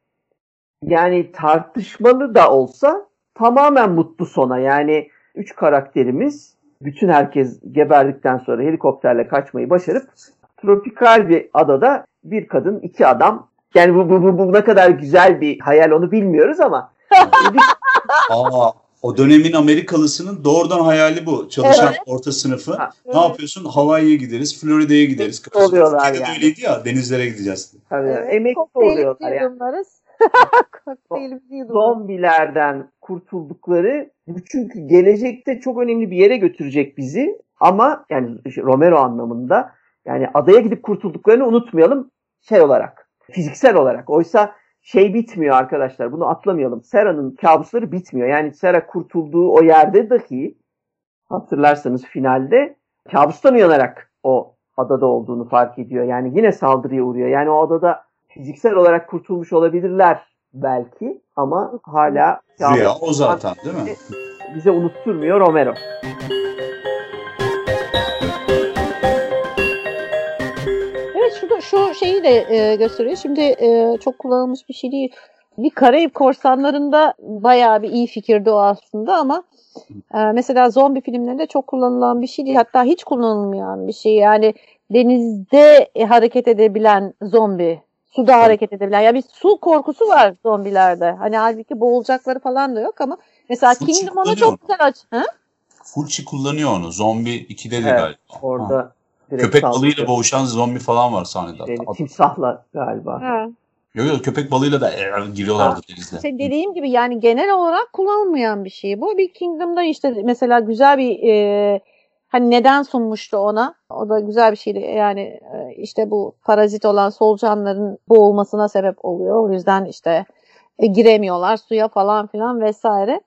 [SPEAKER 3] yani tartışmalı da olsa tamamen mutlu sona. Yani üç karakterimiz bütün herkes geberdikten sonra helikopterle kaçmayı başarıp tropikal bir adada bir kadın iki adam yani bu, bu, bu, bu ne kadar güzel bir hayal onu bilmiyoruz ama
[SPEAKER 1] Aa, o dönemin Amerikalısının doğrudan hayali bu. Çalışan
[SPEAKER 2] Evet.
[SPEAKER 1] orta sınıfı.
[SPEAKER 3] Ha.
[SPEAKER 1] Ne yapıyorsun? Hawaii'ye gideriz, Florida'ya gideriz.
[SPEAKER 3] Oluyorlar
[SPEAKER 1] Türkiye'de de
[SPEAKER 3] yani.
[SPEAKER 1] öyleydi ya, denizlere gideceğiz.
[SPEAKER 3] Tabii,
[SPEAKER 2] Evet,
[SPEAKER 3] emekli oluyorlar yani.
[SPEAKER 2] yudumlarız. Kokteylimizi yudumlarız.
[SPEAKER 3] zombilerden kurtuldukları bu çünkü gelecekte çok önemli bir yere götürecek bizi ama yani Romero anlamında yani adaya gidip kurtulduklarını unutmayalım şey olarak fiziksel olarak. Oysa şey bitmiyor arkadaşlar bunu atlamayalım. Sera'nın kabusları bitmiyor. Yani Sera kurtulduğu o yerde dahi hatırlarsanız finalde kabustan uyanarak o adada olduğunu fark ediyor. Yani yine saldırıya uğruyor. Yani o adada fiziksel olarak kurtulmuş olabilirler belki ama hala
[SPEAKER 1] Rüya o zaten değil mi?
[SPEAKER 3] bize unutturmuyor Romero.
[SPEAKER 2] Şu şeyi de e, gösteriyor. Şimdi e, çok kullanılmış bir şey değil. Bir Karayip korsanlarında bayağı bir iyi fikirdi o aslında ama e, mesela zombi filmlerinde çok kullanılan bir şey değil. Hatta hiç kullanılmayan bir şey. Yani denizde e, hareket edebilen zombi. Suda hareket edebilen. Yani bir su korkusu var zombilerde. Hani halbuki boğulacakları falan da yok ama mesela
[SPEAKER 1] Fıçı
[SPEAKER 2] Kingdom
[SPEAKER 1] kullanıyor.
[SPEAKER 2] çok güzel aç. Ha?
[SPEAKER 1] Fulci kullanıyor onu. Zombi 2'de de
[SPEAKER 3] Evet,
[SPEAKER 1] galiba. Ha.
[SPEAKER 3] Direkt
[SPEAKER 1] Köpek
[SPEAKER 3] saldırıyor.
[SPEAKER 1] balığıyla boğuşan zombi falan var sahnede. Hatta.
[SPEAKER 3] timsahla galiba.
[SPEAKER 2] Ha.
[SPEAKER 1] Yok yok köpek balığıyla da e, giriyorlardı denizde.
[SPEAKER 2] İşte dediğim gibi yani genel olarak kullanılmayan bir şey bu. Bir Kingdom'da işte mesela güzel bir e, hani neden sunmuştu ona. O da güzel bir şeydi. Yani e, işte bu parazit olan solucanların boğulmasına sebep oluyor. O yüzden işte e, giremiyorlar suya falan filan vesaire.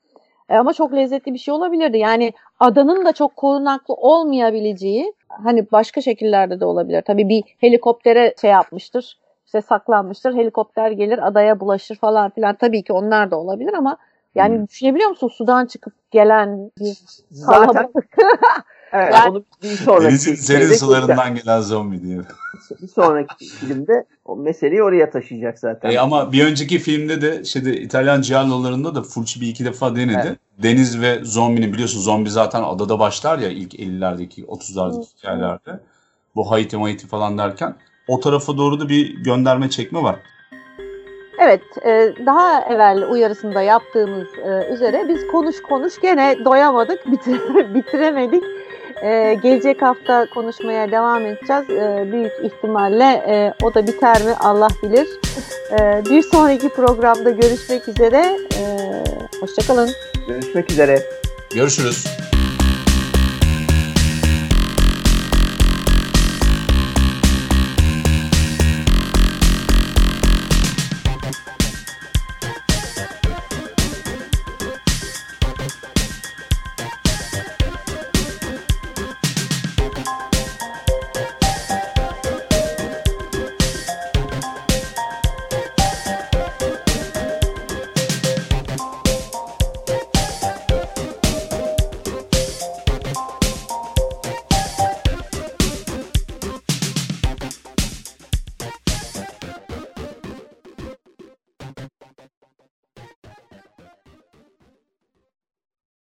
[SPEAKER 2] E, ama çok lezzetli bir şey olabilirdi. Yani adanın da çok korunaklı olmayabileceği hani başka şekillerde de olabilir. Tabii bir helikoptere şey yapmıştır. işte saklanmıştır. Helikopter gelir adaya bulaşır falan filan. Tabii ki onlar da olabilir ama yani hmm. düşünebiliyor musun sudan çıkıp gelen bir
[SPEAKER 3] Zaten Evet, yani, onu bir sonraki
[SPEAKER 1] Denizin serin sularından gelen zombi diye.
[SPEAKER 3] Bir sonraki filmde o meseleyi oraya taşıyacak zaten.
[SPEAKER 1] E ama bir önceki filmde de şeyde İtalyan Giallo'larında da Fulci bir iki defa denedi. Evet. Deniz ve zombinin biliyorsun zombi zaten adada başlar ya ilk 50'lerdeki 30'lardaki hikayelerde. Bu Haiti Haiti falan derken o tarafa doğru da bir gönderme çekme var.
[SPEAKER 2] Evet, e, daha evvel uyarısında yaptığımız e, üzere biz konuş konuş gene doyamadık, bitiremedik. Ee, gelecek hafta konuşmaya devam edeceğiz. Ee, büyük ihtimalle e, o da biter mi Allah bilir. Ee, bir sonraki programda görüşmek üzere. Ee, hoşçakalın.
[SPEAKER 3] Görüşmek üzere.
[SPEAKER 1] Görüşürüz.